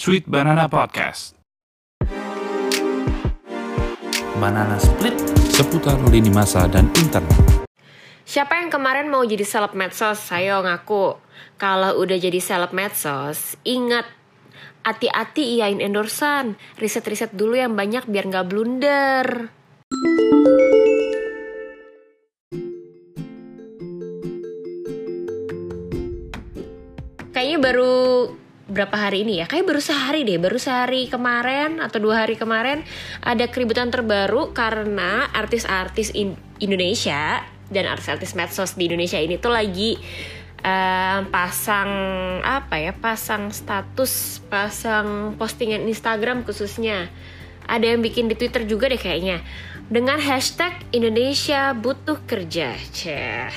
Sweet Banana Podcast. Banana Split seputar lini masa dan internet. Siapa yang kemarin mau jadi seleb medsos? Saya ngaku. Kalau udah jadi seleb medsos, ingat hati-hati iyain endorsan. Riset-riset dulu yang banyak biar nggak blunder. Kayaknya baru berapa hari ini ya? Kayak baru sehari deh, baru sehari kemarin atau dua hari kemarin ada keributan terbaru karena artis-artis in- Indonesia dan artis-artis medsos di Indonesia ini tuh lagi eh, pasang apa ya? Pasang status, pasang postingan Instagram khususnya. Ada yang bikin di Twitter juga deh kayaknya dengan hashtag Indonesia butuh kerja. Ceh.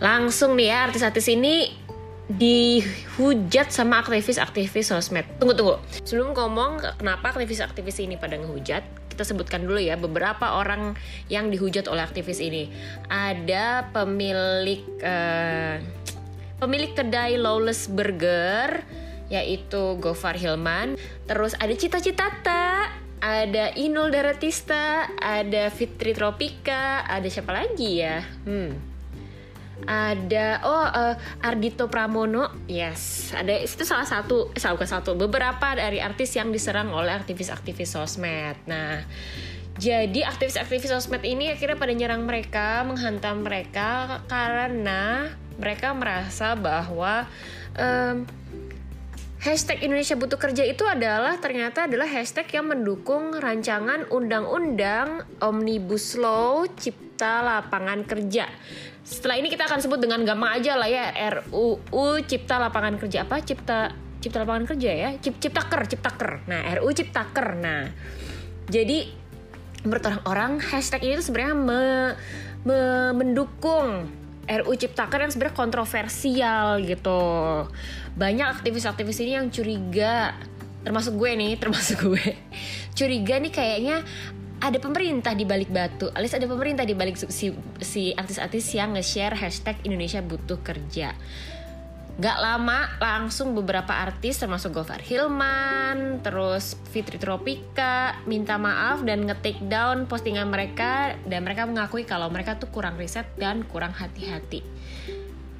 Langsung nih ya artis-artis ini dihujat sama aktivis-aktivis sosmed. Tunggu tunggu. Sebelum ngomong kenapa aktivis-aktivis ini pada ngehujat, kita sebutkan dulu ya beberapa orang yang dihujat oleh aktivis ini. Ada pemilik eh, pemilik kedai Lawless Burger yaitu Gofar Hilman, terus ada Cita Citata, ada Inul Daratista, ada Fitri Tropika, ada siapa lagi ya? Hmm, ada oh eh, Ardito Pramono yes ada itu salah satu eh, salah bukan satu beberapa dari artis yang diserang oleh aktivis-aktivis sosmed nah jadi aktivis-aktivis sosmed ini akhirnya pada nyerang mereka menghantam mereka karena mereka merasa bahwa em, Hashtag Indonesia Butuh Kerja itu adalah ternyata adalah hashtag yang mendukung rancangan undang-undang Omnibus Law Cipta Lapangan Kerja. Setelah ini kita akan sebut dengan gampang aja lah ya RUU Cipta Lapangan Kerja apa? Cipta Cipta Lapangan Kerja ya? Cip, Ciptaker, Ciptaker. Nah, RUU Ciptaker. Nah, jadi menurut orang-orang hashtag ini tuh sebenarnya me- me- mendukung RU Ciptaker yang sebenarnya kontroversial gitu. Banyak aktivis-aktivis ini yang curiga, termasuk gue nih, termasuk gue. Curiga nih kayaknya ada pemerintah di balik batu, alias ada pemerintah di balik si, si artis-artis yang nge-share hashtag Indonesia butuh kerja. Gak lama langsung beberapa artis termasuk Gofar Hilman, terus Fitri Tropika minta maaf dan nge-take down postingan mereka dan mereka mengakui kalau mereka tuh kurang riset dan kurang hati-hati.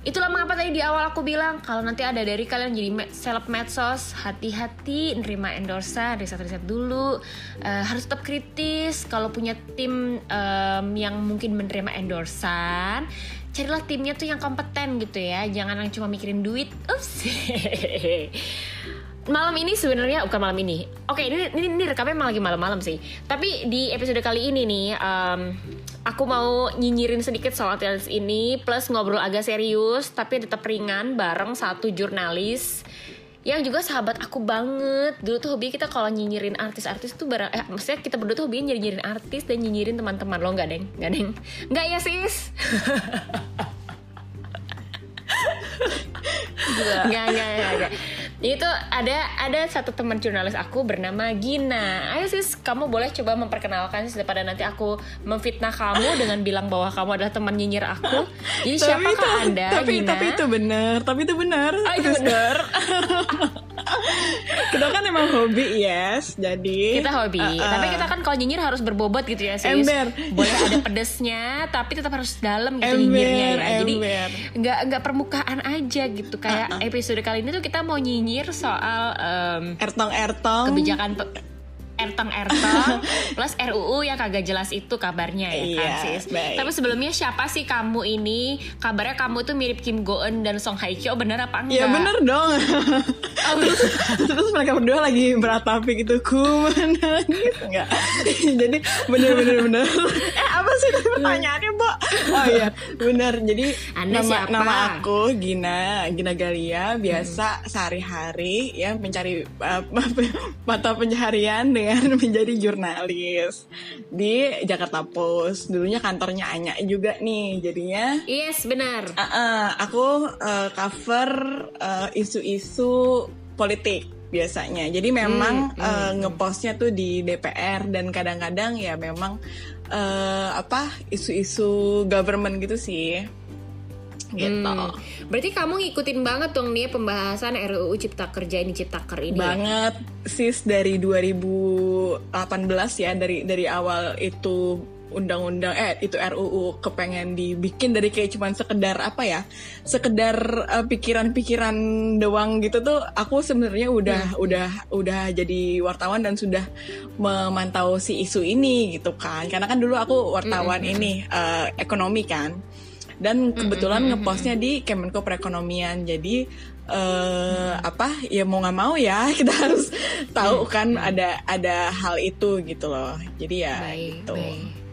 Itulah mengapa tadi di awal aku bilang kalau nanti ada dari kalian jadi me- seleb medsos, hati-hati nerima endorsan, riset-riset dulu, Eh, harus tetap kritis. Kalau punya tim em, yang mungkin menerima endorsan, carilah timnya tuh yang kompeten gitu ya, jangan yang cuma mikirin duit. Ups. malam ini sebenarnya bukan malam ini. Oke, ini ini, ini rekamnya emang lagi malam-malam sih. Tapi di episode kali ini nih, em, aku mau nyinyirin sedikit soal artis ini, plus ngobrol agak serius, tapi tetap ringan bareng satu jurnalis yang juga sahabat aku banget. Dulu tuh hobi kita kalau nyinyirin artis-artis tuh bareng, eh maksudnya kita berdua tuh hobinya nyinyirin artis dan nyinyirin teman-teman lo nggak deng, nggak deng, nggak ya sis? Enggak, enggak, enggak. Itu ada ada satu teman jurnalis aku bernama Gina. Ayo sis, kamu boleh coba memperkenalkan sis daripada nanti aku memfitnah kamu dengan bilang bahwa kamu adalah teman nyinyir aku. Jadi siapakah Anda, tapi, Gina? tapi itu benar, tapi itu benar. Oh, itu benar. kita kan emang hobi, yes. Jadi Kita hobi, Uh, uh. tapi kita kan kalau nyinyir harus berbobot gitu ya sis. Ember. Boleh ada pedesnya, tapi tetap harus dalam gitu Ember, nyinyirnya ya. Jadi ember. nggak nggak permukaan aja gitu. Kayak Uh-uh. episode kali ini tuh kita mau nyinyir soal em, ertong ertong. kebijakan pe- ertong plus RUU yang kagak jelas itu kabarnya ya kan Iya, sis. baik. Tapi sebelumnya siapa sih kamu ini? Kabarnya kamu tuh mirip Kim Go Eun dan Song Hye Kyo bener apa enggak? Ya bener dong. Oh, terus, terus mereka berdua lagi beratapi gitu ku menangis enggak. Jadi bener bener bener. eh apa sih tadi pertanyaannya, Bo? Oh iya, bener. Jadi Anda nama siapa? nama aku Gina, Gina Galia, biasa sehari-hari ya mencari uh, mata pencaharian dengan menjadi jurnalis di Jakarta Post. Dulunya kantornya Anya juga nih, jadinya Yes benar. Uh, uh, aku uh, cover uh, isu-isu politik biasanya. Jadi memang Hmm, uh, ngepostnya tuh di DPR dan kadang-kadang ya memang uh, apa isu-isu government gitu sih. Gitu. Hmm. Berarti kamu ngikutin banget dong nih pembahasan RUU Cipta Kerja ini Ciptaker ini. ya? banget sis dari 2018 ya dari dari awal itu undang-undang eh itu RUU kepengen dibikin dari kayak cuman sekedar apa ya sekedar eh, pikiran-pikiran doang gitu tuh aku sebenarnya udah udah udah jadi wartawan dan sudah memantau si isu ini gitu kan karena kan dulu aku wartawan ini eh, ekonomi kan dan kebetulan ngepostnya di Kemenko Perekonomian. Jadi eh apa ya mau nggak mau ya kita harus tahu kan ada ada hal itu gitu loh. Jadi ya Baik, gitu. baik.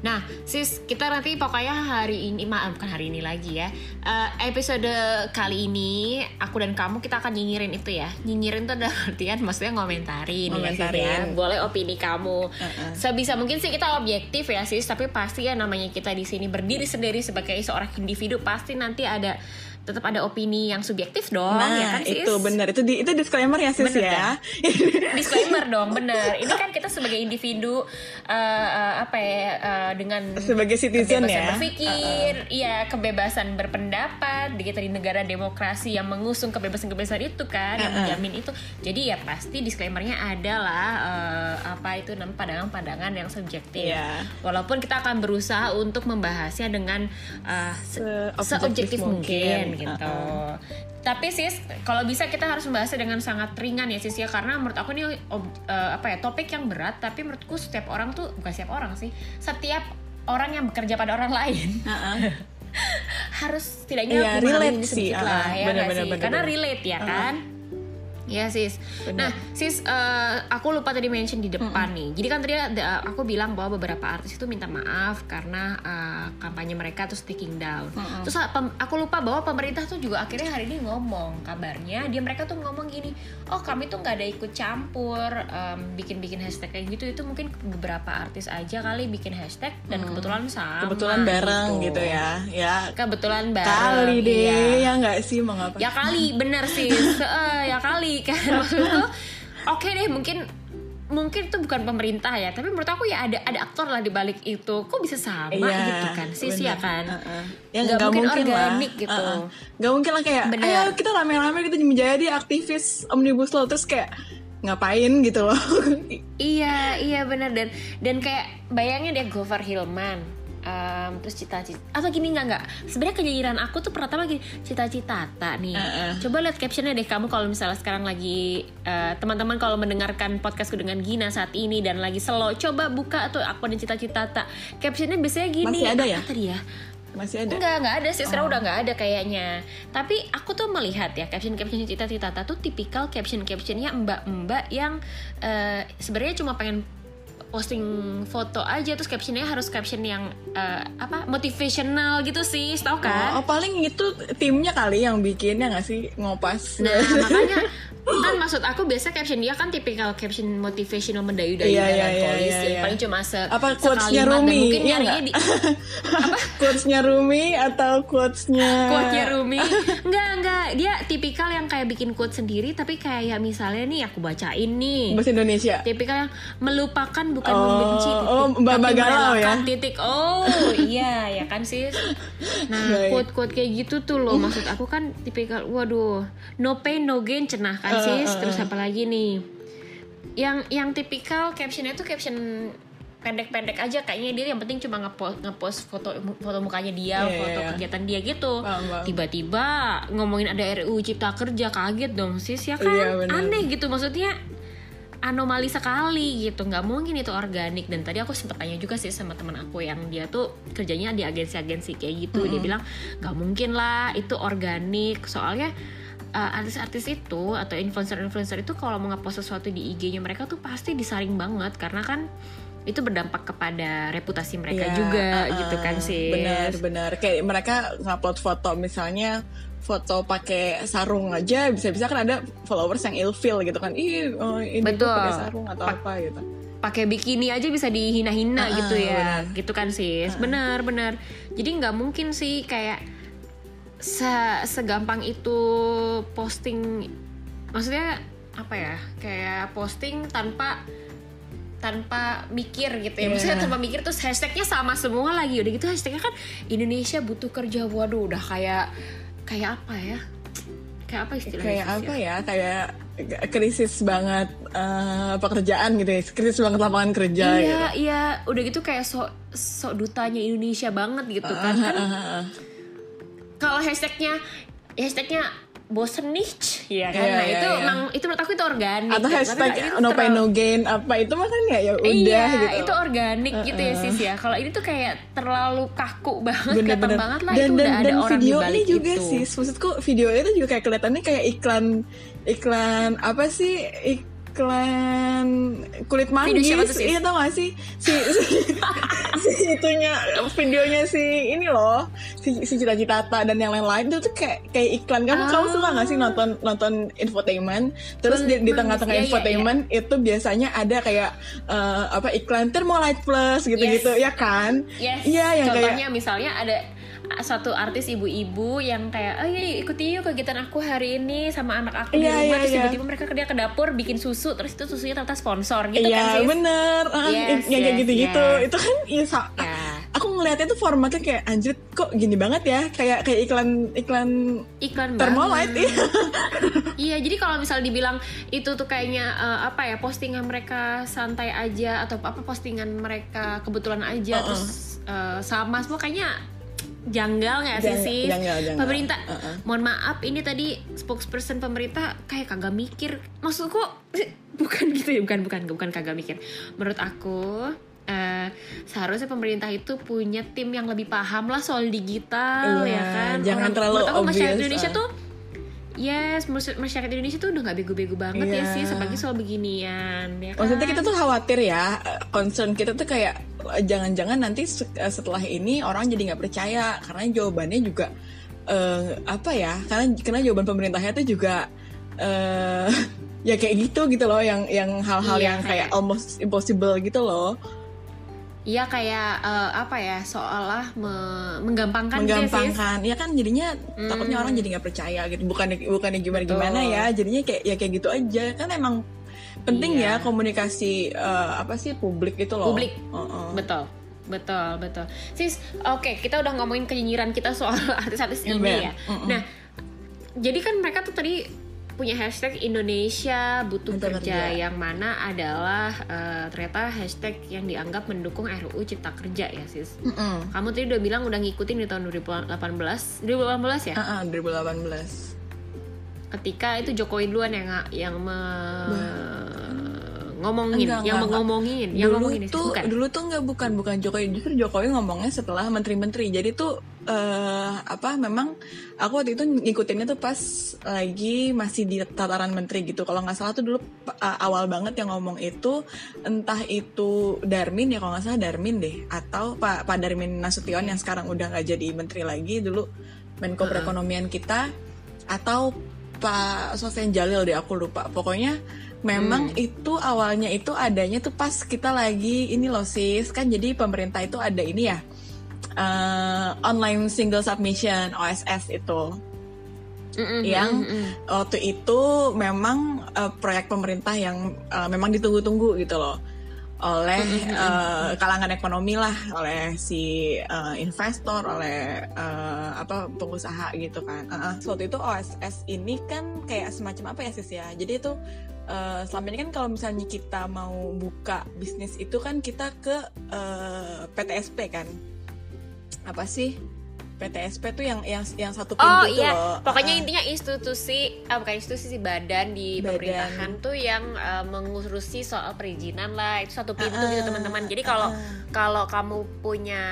Nah, sis, kita nanti pokoknya hari ini, maaf bukan hari ini lagi ya. Eh, episode kali ini, aku dan kamu kita akan nyinyirin itu ya. Nyinyirin tuh dalam artian maksudnya ngomentarin, ya, sis, Ngomentarin. ya. Boleh opini kamu. Uh-uh. Sebisa mungkin sih kita objektif ya, sis. Tapi pasti ya namanya kita di sini berdiri sendiri sebagai seorang individu, pasti nanti ada tetap ada opini yang subjektif dong, nah ya kan sis? itu benar itu di itu disclaimer ya sis Bener ya disclaimer dong bener ini kan kita sebagai individu eh, eh, apa ya eh, dengan Sebagai citizen kebebasan ya. berpikir iya kebebasan berpendapat di kita di negara demokrasi yang mengusung kebebasan-kebebasan itu kan yang Uh-uh. menjamin itu jadi ya pasti disclaimernya adalah eh, apa itu namanya pandangan-pandangan yang subjektif Iya. walaupun kita akan berusaha untuk membahasnya dengan eh, se- Seobjektif seobjektif mungkin, mungkin. Gitu. Tapi sis, kalau bisa kita harus membahasnya dengan sangat ringan ya sis ya karena menurut aku ini ob- eh, apa ya topik yang berat tapi menurutku setiap orang tuh bukan setiap orang sih, setiap orang yang bekerja pada orang lain harus setidaknya Iya, memahami relate sih, lah ya Bener, bener, sih? bener, karena relate ya Uh-uh. kan. Ya sis. Bener. Nah sis, eh, aku lupa tadi mention di depan nih. Jadi kan tadi ada- aku bilang bahwa beberapa artis itu minta maaf karena eh, kampanye mereka tuh taking down. Terus ah, pem- aku lupa bahwa pemerintah tuh juga akhirnya hari ini ngomong kabarnya dia mereka tuh ngomong gini, oh kami tuh nggak ada ikut campur em, bikin-bikin hashtag kayak gitu itu mungkin beberapa artis aja kali bikin hashtag dan kebetulan sama. kebetulan bareng gitu, ya ya Kebetulan bareng. kali deh iya. ya nggak sih mau Ya kali, bener sih. Eh, ya kali kan maksudku. Oke deh, mungkin mungkin itu bukan pemerintah ya, tapi menurut aku ya ada ada aktor lah di balik itu. Kok bisa sama Iya, gitu kan? Sis ya bener. kan. Uh-uh. Ya Nggak mungkin mungkin, lah. organik gitu. Uh-uh. Nggak mungkin lah kayak, Bener. ayo kita rame-rame kita menjadi aktivis omnibus law terus kayak ngapain gitu loh. Iya, iya bener dan dan kayak bayangin deh Gofar Hilman. Em, terus cita-cita atau gini nggak nggak sebenarnya kenyinyiran aku tuh pertama gini cita-cita tak nih Uh-uh. coba lihat captionnya deh kamu kalau misalnya sekarang lagi eh, teman-teman kalau mendengarkan podcastku dengan Gina saat ini dan lagi slow coba buka tuh akun cita-cita tak captionnya biasanya gini Masih ada ya? tadi ya Masih ada. Enggak, enggak ada sih. Sekarang udah enggak ada kayaknya. Tapi aku tuh melihat ya caption-caption cita-cita tuh tipikal caption-captionnya mbak-mbak yang eh, sebenarnya cuma pengen posting foto aja terus captionnya harus caption yang eh, apa motivational gitu sih, tahu kan? Oh, oh, paling itu timnya kali yang bikinnya nggak sih ngopas. Nah makanya kan maksud aku biasa caption dia kan tipikal caption motivational mendayu-dayu iya, iya, polisi iya, iya. paling cuma se Apa quotes-nya Rumi, mungkin iya nyarinya di quotes-nya Rumi atau quotes-nya quote-nya Rumi. Enggak enggak dia tipikal yang kayak bikin quote sendiri tapi kayak misalnya nih aku bacain nih. Bahasa Indonesia. tipikal yang melupakan bukan Oh, membenci titik, oh, Mbak Galau ya? titik. Oh iya ya kan sis? Nah Baik. quote quote kayak gitu tuh loh maksud aku kan tipikal waduh. No pain no gain cenah kan Uh, sis uh, terus uh. apa lagi nih? Yang yang tipikal captionnya tuh caption pendek-pendek aja kayaknya dia yang penting cuma ngepost ngepost foto foto mukanya dia Iya, foto iya. kegiatan dia gitu. Tiba-tiba ngomongin ada RUU Cipta Kerja kaget dong sis ya kan? Iya, benar. aneh gitu maksudnya anomali sekali gitu. Nggak mungkin itu organik. Dan tadi aku sempet tanya juga sih sama teman aku yang dia tuh kerjanya di agensi-agensi kayak gitu. Dia bilang nggak mungkin lah itu organik. Soalnya uh, artis-artis itu atau influencer-influencer itu kalau mau ngepost sesuatu di IG-nya mereka tuh pasti disaring banget karena kan itu berdampak kepada reputasi mereka Iya, juga uh-uh. gitu kan sih Benar, benar. Kayak mereka ngupload foto misalnya foto pakai sarung aja bisa-bisa kan ada followers yang ilfeel gitu kan. Ih, oh, ini Betul. pakai sarung atau Pak- apa gitu. pakai bikini aja bisa dihina-hina gitu ya benar. gitu kan sih benar benar jadi nggak mungkin sih kayak se segampang itu posting maksudnya apa ya? Kayak posting tanpa tanpa mikir gitu ya. Iya. maksudnya tanpa mikir terus hashtagnya sama semua lagi. Udah gitu hashtagnya kan Indonesia butuh kerja. Waduh udah kayak kayak apa ya? Kayak apa istilahnya kayak apa ya? Kayak krisis banget eh, pekerjaan gitu ya. Krisis banget lapangan kerja iya gitu. iya. Udah gitu kayak sok sok dutanya Indonesia banget gitu kan. Kan Ah, kalau hashtagnya hashtagnya bosen nih ya kan Iya, nah iya, itu iya. emang itu menurut aku itu organik atau gitu. Hashtag ini no pain no gain apa itu mah kan ya ya udah iya, gitu itu organik gitu ya sis ya. Kalau ini tuh kayak terlalu kaku banget, kelihatan bener-bener banget lah dan itu dan, udah ada dan orang video ini juga itu. sih maksudku video itu juga kayak kelihatannya kayak iklan iklan apa sih iklan kulit manggis siapa tuh, Sis? iya tau gak sih? Si, si, si itunya videonya si ini loh si si cita citata dan yang lain-lain itu tuh kayak kayak iklan. Kamu kamu Ah. suka gak sih nonton nonton infotainment? Terus di, di Kulit tengah-tengah iya, iya, infotainment itu biasanya ada kayak eh, apa iklan Thermolite Plus gitu-gitu ya kan? Yes. iya yang kayak Contohnya misalnya ada satu artis ibu-ibu yang kayak oh iya ikuti yuk kegiatan aku hari ini sama anak aku di Iya, rumah iya, terus iya. tiba-tiba mereka kerja ke dapur bikin susu terus itu susunya ternyata sponsor gitu kan Iya sis bener, Ah, Yes, yang kayak yes, gitu-gitu. yes. Itu kan ya Ya. aku ngeliatnya tuh formatnya kayak anjir kok gini banget ya, kayak kayak iklan iklan iklan Thermolite banget. ya. Iya, jadi kalau misal dibilang itu tuh kayaknya eh, apa ya postingan mereka santai aja atau apa postingan mereka kebetulan aja Uh-uh. terus eh, sama semua kayaknya janggal nggak sih janggal. Pemerintah, Uh-uh. mohon maaf ini tadi spokesperson pemerintah kayak kagak mikir. Maksudku bukan gitu ya, bukan bukan bukan kagak mikir. Menurut aku eh, seharusnya pemerintah itu punya tim yang lebih paham lah soal digital Iya, ya kan. jangan Orang- terlalu menurut aku masyarakat Indonesia ah. tuh Yes, masyarakat masyarakat Indonesia tuh udah nggak bego-bego banget ya Iya. sih, apalagi soal beginian, ya kan? Maksudnya kita tuh khawatir ya, concern kita tuh kayak jangan-jangan nanti se- setelah ini orang jadi nggak percaya karena jawabannya juga eh, apa ya? Karena karena jawaban pemerintahnya tuh juga eh ya kayak gitu gitu loh, yang yang hal-hal Iya, yang kayak kayak- almost impossible gitu loh. Iya kayak eh, apa ya, seolah me- menggampangkan, menggampangkan ya kan jadinya Hmm. takutnya orang jadi nggak percaya gitu bukannya bukannya gimana gimana Betul. ya jadinya kayak ya kayak gitu aja kan emang penting Iya. ya komunikasi eh, apa sih publik itu loh Publik. Heeh. Betul, betul, betul. Sis, oke kita udah ngomongin kenyinyiran kita soal artis-artis ini ya. Mm-mm. Nah, jadi kan mereka tuh tadi punya hashtag Indonesia butuh kerja, kerja. yang mana adalah eh, ternyata hashtag yang dianggap mendukung RUU Cipta Kerja ya sis. Mm-mm. Kamu tadi udah bilang udah ngikutin di tahun 2018, 2018 ya? Heeh, 2018 Ketika itu Jokowi duluan yang yang me- ngomongin, Enggak, yang enggak, ngomongin, yang dulu ngomongin tuh bukan. dulu tuh nggak bukan bukan Jokowi. Justru Jokowi ngomongnya setelah menteri-menteri. Jadi tuh eh apa memang aku waktu itu ngikutinnya tuh pas lagi masih di tataran menteri gitu. Kalau nggak salah tuh dulu uh, awal banget yang ngomong itu entah itu Darmin ya kalau nggak salah Darmin deh atau Pak Pak Darmin Nasution yang sekarang udah nggak jadi menteri lagi dulu Menko. Perekonomian kita atau Pak Sofian Jalil deh aku lupa. Pokoknya memang itu awalnya itu adanya tuh pas kita lagi ini loh sis. Kan jadi pemerintah itu ada ini ya eh, online single submission OSS itu. Mm-mm, yang mm-mm. waktu itu memang eh, proyek pemerintah yang eh, memang ditunggu-tunggu gitu loh oleh eh, kalangan ekonomi lah oleh si eh, investor oleh eh, apa pengusaha gitu kan. So, waktu itu OSS ini kan kayak semacam apa ya sis ya? Jadi itu eh, selama ini kan kalau misalnya kita mau buka bisnis itu kan kita ke eh, PTSP kan? Apa sih PTSP tuh yang yang yang satu pintu Oh iya, loh. pokoknya Ah. intinya institusi, ah bukan institusi sih badan di Badan. pemerintahan tuh yang eh, mengurusi soal perizinan lah itu satu pintu Ah, gitu teman-teman. Jadi kalau ah. kalau kamu punya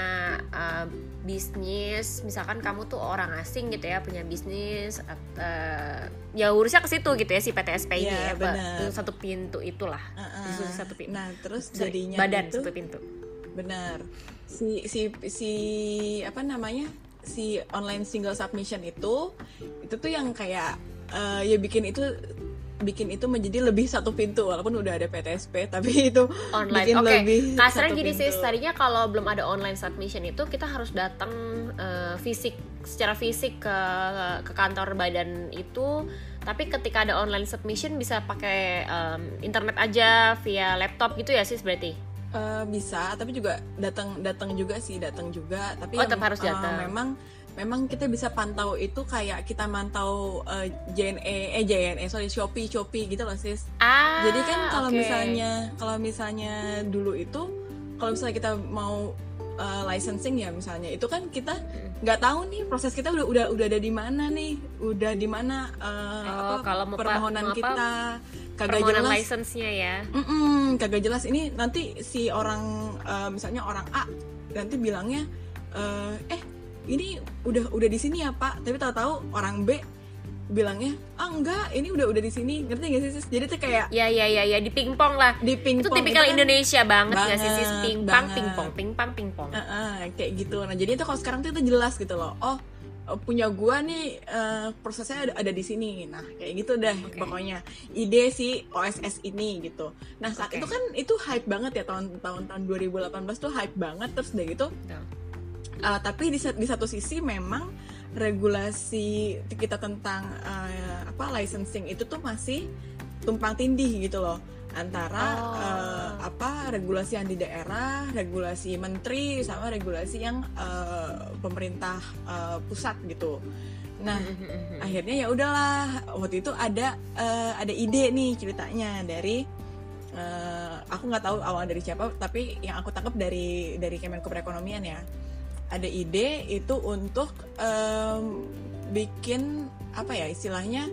eh, bisnis, misalkan kamu tuh orang asing gitu ya punya bisnis, eh, ya urusnya ke situ gitu ya si PTSP ini Iya, ya. Itu satu pintu itulah, Ah, institusi ah. satu pintu. Nah, terus jadinya badan itu satu pintu. benar. Si si si apa namanya? Si online single submission itu itu tuh yang kayak eh, ya bikin itu bikin itu menjadi lebih satu pintu walaupun udah ada PTSP tapi itu online. bikin Oke, lebih kasarnya gini sih, tadinya kalau belum ada online submission itu kita harus datang eh, fisik secara fisik ke ke kantor badan itu. Tapi ketika ada online submission bisa pakai um, internet aja via laptop gitu ya sih berarti. Eh, bisa, tapi juga datang datang juga sih, datang juga. Tapi Oh, yang, tetap harus eh, datang. memang memang kita bisa pantau itu kayak kita mantau eh, JNE eh JNE sorry Shopee Shopee gitu loh sis. Ah. Jadi kan kalau oke. misalnya kalau misalnya dulu itu kalau misalnya kita mau uh, licensing ya misalnya. Itu kan kita nggak tahu nih proses kita udah udah udah ada di mana nih? Udah di mana uh, Oh, apa kalau mau pa- permohonan mau apa, kita? Kagak permohonan jelas. license-nya ya. Mm-mm, kagak jelas. Ini nanti si orang uh, misalnya orang A nanti bilangnya uh, eh ini udah udah di sini ya pak. Tapi tahu-tahu orang B bilangnya ah enggak ini udah udah di sini ngerti gak sih sis jadi tuh kayak Ya ya ya ya di pingpong lah. di pingpong Itu tipikal kan- Indonesia banget, nggak sih sis Banget, pingpong banget. pingpong pingpong pingpong. Heeh, kayak gitu nah jadi itu kalau sekarang tuh itu jelas gitu loh oh punya gua nih eh, prosesnya ada, ada di sini nah kayak gitu dah Oke. pokoknya ide si OSS ini gitu nah saat Oke. itu kan itu hype banget ya tahun tahun tahun 2018 tuh hype banget terus udah gitu. Uh, tapi di, di satu sisi memang regulasi kita tentang uh, apa licensing itu tuh masih tumpang tindih gitu loh antara Oh. uh, apa regulasi yang di daerah, regulasi menteri sama regulasi yang uh, pemerintah uh, pusat gitu. Nah, Mm-hmm. akhirnya ya udahlah waktu itu ada uh, ada ide nih ceritanya dari uh, aku nggak tahu awal dari siapa tapi yang aku tangkap dari dari Kemenko Perekonomian ya ada ide itu untuk em, bikin apa ya istilahnya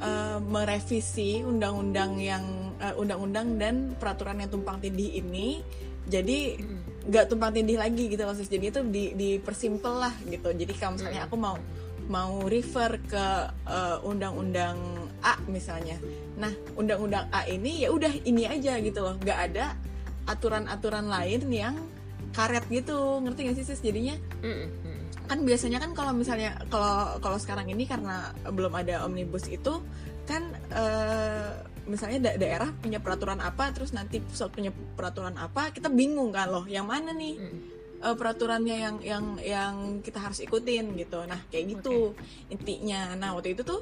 em, merevisi undang-undang yang eh, undang-undang dan peraturan yang tumpang tindih ini. Jadi nggak tumpang tindih lagi gitu loh sis. jadi itu di dipersimpel lah gitu. Jadi kalau misalnya aku mau mau refer ke eh, undang-undang A misalnya. Nah undang-undang A ini ya udah ini aja gitu loh. Nggak ada aturan-aturan lain yang karet gitu ngerti gak sih sis jadinya Mm-mm. kan biasanya kan kalau misalnya kalau kalau sekarang ini karena belum ada omnibus itu kan eh, misalnya da- daerah punya peraturan apa terus nanti pusat punya peraturan apa kita bingung kan loh yang mana nih Mm. eh, peraturannya yang yang yang kita harus ikutin gitu nah kayak gitu intinya nah waktu itu tuh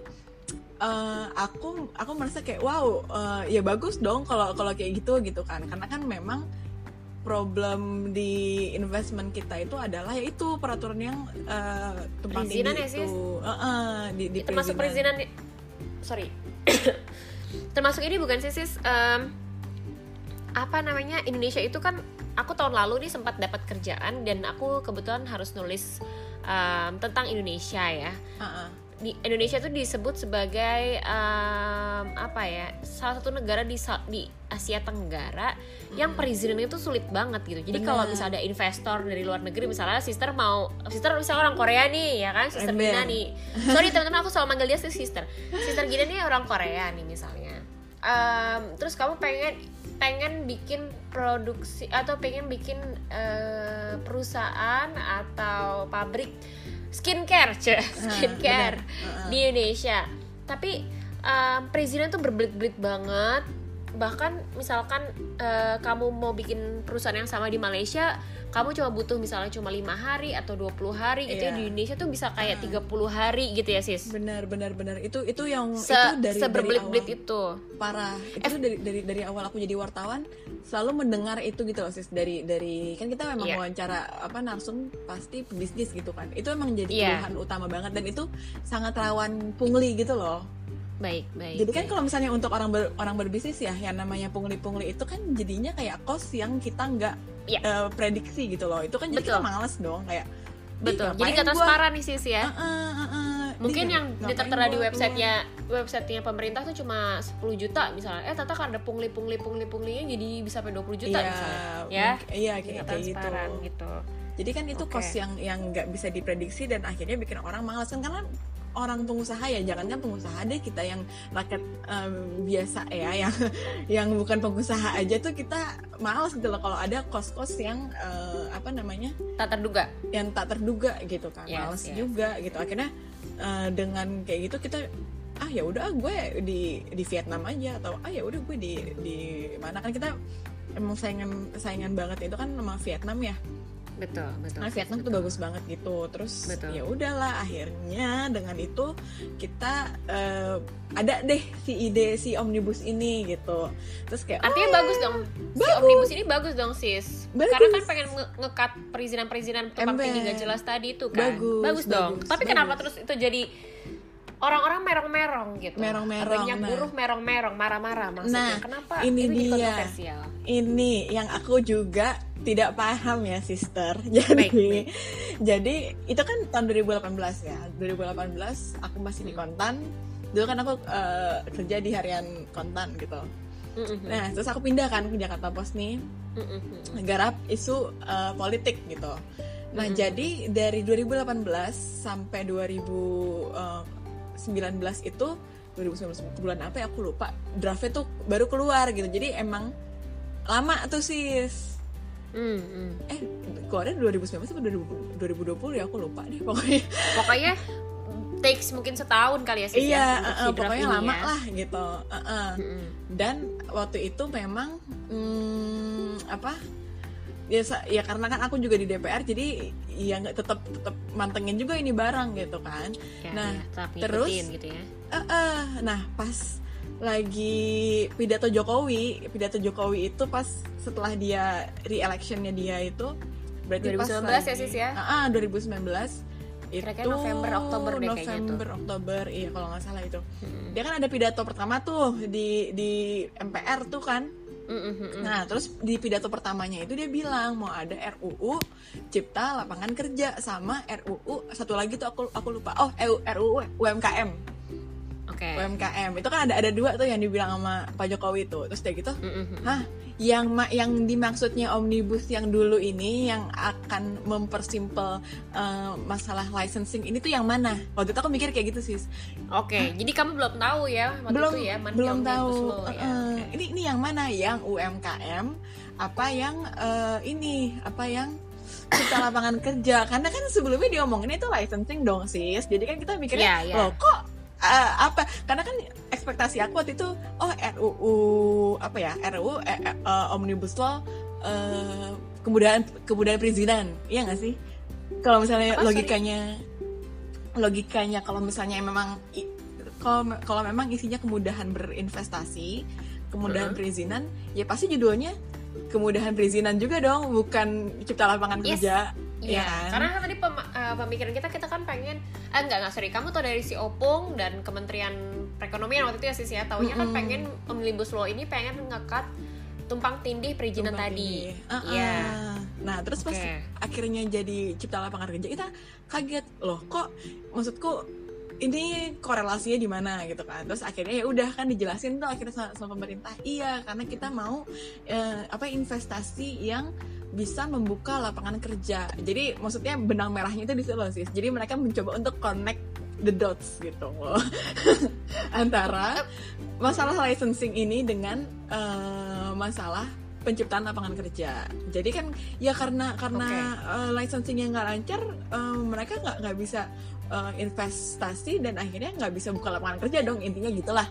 eh, aku aku merasa kayak wow eh, ya bagus dong kalau kalau kayak gitu gitu kan karena kan memang problem di investment kita itu adalah yaitu peraturan yang eh, tumpang Perizinan ya, itu. Eh, eh, di, di itu masuk perizinan sorry. Termasuk ini bukan sih sis? Em, apa namanya? Indonesia itu kan aku tahun lalu nih sempat dapat kerjaan dan aku kebetulan harus nulis em, tentang Indonesia ya. Ah, ah. Di Indonesia tuh disebut sebagai em, apa ya salah satu negara di di Asia Tenggara yang perizinan itu sulit banget gitu. Jadi kalau misalnya ada investor dari luar negeri misalnya sister mau sister misalnya orang Korea nih ya kan sister. Gina nih. Sorry teman-teman aku selalu manggil dia sister. Sister Gina nih orang Korea nih misalnya. Em, terus kamu pengen pengen bikin produksi atau pengen bikin eh, perusahaan atau pabrik skincare, cuy. skincare. Heeh. di Indonesia. Tapi um, perizinan tuh berbelit-belit banget. Bahkan misalkan uh, kamu mau bikin perusahaan yang sama di Malaysia, kamu cuma butuh misalnya cuma lima hari atau 20 hari gitu ya Iya. di Indonesia tuh bisa kayak Ah. 30 hari gitu ya, Sis. benar benar benar itu itu yang Se itu dari seberbelit-belit itu. parah itu dari dari dari awal aku jadi wartawan selalu mendengar itu gitu loh sis dari dari kan kita memang Iya. wawancara apa narsum pasti bisnis gitu kan itu emang jadi Iya. keluhan utama banget dan itu sangat rawan pungli gitu loh Baik, baik. jadi kan kalau misalnya untuk orang ber- orang berbisnis ya yang namanya pungli-pungli itu kan jadinya kayak kos yang kita nggak Iya. eh, prediksi gitu loh itu kan jadi Betul. kita males dong kayak betul. "Ih, Jadi nggak gua?" transparan nih, Sis ya. Heeh, heeh. Mungkin Ih, yang ngapain tertera di websitenya websitenya pemerintah tuh cuma 10 juta misalnya. Eh, ternyata karena pungli pungli pungli punglinya jadi bisa sampai 20 juta iya, misalnya. Ya. mungkin- iya kayak, gitu gitu. Jadi kan itu Oke. kos yang yang nggak bisa diprediksi dan akhirnya bikin orang malas kan karena orang pengusaha ya jangan kan pengusaha deh kita yang rakyat em, biasa ya yang yang bukan pengusaha aja tuh kita malas gitu loh kalau ada kos-kos yang eh, apa namanya Tak terduga. yang tak terduga gitu kan Yes, malas yes. juga gitu akhirnya eh, dengan kayak gitu kita ah ya udah gue di di Vietnam aja atau ah ya udah gue di di mana kan kita emang saingan saingan banget itu kan sama Vietnam ya betul betul Nah, Vietnam tuh betul. bagus banget gitu. Terus ya udahlah akhirnya dengan itu kita eh, ada deh si ide si omnibus ini gitu. Terus kayak Artinya oh, bagus dong. Si bagus. omnibus ini bagus dong sis. Bagus. Karena kan pengen nge- ngekat perizinan-perizinan tumpang Ember. tinggi gak jelas tadi itu kan. Bagus, dong. bagus, Tapi bagus. kenapa terus itu jadi orang-orang merong-merong gitu. Merong-merong, Banyak nah. buruh merong-merong, marah-marah maksudnya. Nah, kenapa ini itu dia. kontroversial? ini yang aku juga tidak paham ya sister. Jadi Baik, baik. jadi itu kan tahun 2018 ya. 2018 aku masih di Hmm. kontan. Dulu kan aku eh, kerja di harian kontan gitu. Nah, terus aku pindah kan ke Jakarta Post nih. Garap isu uh, politik gitu. Nah, Mhm. jadi dari 2018 sampai 2019 itu 2019 bulan apa ya aku lupa. Draftnya tuh baru keluar gitu. Jadi emang lama tuh sis. Mm, mm. Eh, keluarnya 2019 atau 2020 2020 ya aku lupa deh pokoknya. Pokoknya takes mungkin setahun kali ya sis iya, ya, uh, pokoknya ini lama ya. lah gitu. Uh-uh. Mm-mm. dan waktu itu memang hmm, apa ya ya karena kan aku juga di DPR jadi ya nggak tetap tetap mantengin juga ini barang gitu kan Ya, Nah, ya, terus- gitu ya. Eh, eh, nah pas lagi pidato Jokowi pidato Jokowi itu pas setelah dia re-electionnya dia itu berarti pas 2019 ya, lagi- Sis, ya? Ah, ah, 2019 itu Kira-kira November, Oktober deh kayaknya tuh. November Oktober iya kalau nggak salah itu Mm-mm. dia kan ada pidato pertama tuh di di MPR tuh kan Mm-mm. Nah, terus di pidato pertamanya itu dia bilang mau ada RUU Cipta Lapangan Kerja sama RUU satu lagi tuh aku aku lupa. Oh, EU RUU UMKM. Oke. UMKM. Itu kan ada ada dua tuh yang dibilang sama Pak Jokowi itu. Terus dia gitu, mm-mm. "Hah, yang ma- yang dimaksudnya omnibus yang dulu ini yang akan mempersimpel eh, masalah licensing ini tuh yang mana?" Waktu itu aku mikir kayak gitu, Sis. Oke, jadi kamu belum tahu ya waktu belum itu ya mana belum yang tahu law ya. Eh, Oke. ini ini yang mana yang UMKM apa yang eh, ini apa yang cipta lapangan kerja karena kan sebelumnya diomongin itu licensing dong sis jadi kan kita mikirnya Iya, iya. loh kok eh, apa karena kan ekspektasi aku waktu itu oh RUU apa ya RUU eh, eh, eh, omnibus law eh, kemudahan kemudahan perizinan iya nggak sih kalau misalnya Apa, sorry? logikanya logikanya kalau misalnya memang kalau kalau memang isinya kemudahan berinvestasi, kemudahan Heeh. perizinan, ya pasti judulnya kemudahan perizinan juga dong, bukan cipta lapangan Yes. kerja. Iya, ya kan? karena kan tadi pem- eh, pemikiran kita kita kan pengen eh enggak enggak sorry kamu tau dari si Opung dan Kementerian Perekonomian waktu itu ya sis ya taunya kan Mm-mm. pengen omnibus law ini pengen ngekat tumpang tindih perizinan Tumpang tadi. tindih. Uh-uh. Iya. Nah, terus pas Oke. akhirnya jadi cipta lapangan kerja, kita kaget loh, kok maksudku ini korelasinya di mana gitu kan. Terus akhirnya ya udah kan dijelasin tuh akhirnya sama, sama pemerintah, iya karena kita mau eh, apa investasi yang bisa membuka lapangan kerja. Jadi maksudnya benang merahnya itu di situ loh sis. Jadi mereka mencoba untuk connect the dots gitu. Antara masalah licensing ini dengan eh, masalah penciptaan lapangan kerja. Jadi kan ya karena karena eh, licensingnya nggak lancar, eh, mereka nggak nggak bisa eh, investasi dan akhirnya nggak bisa buka lapangan kerja dong intinya gitulah.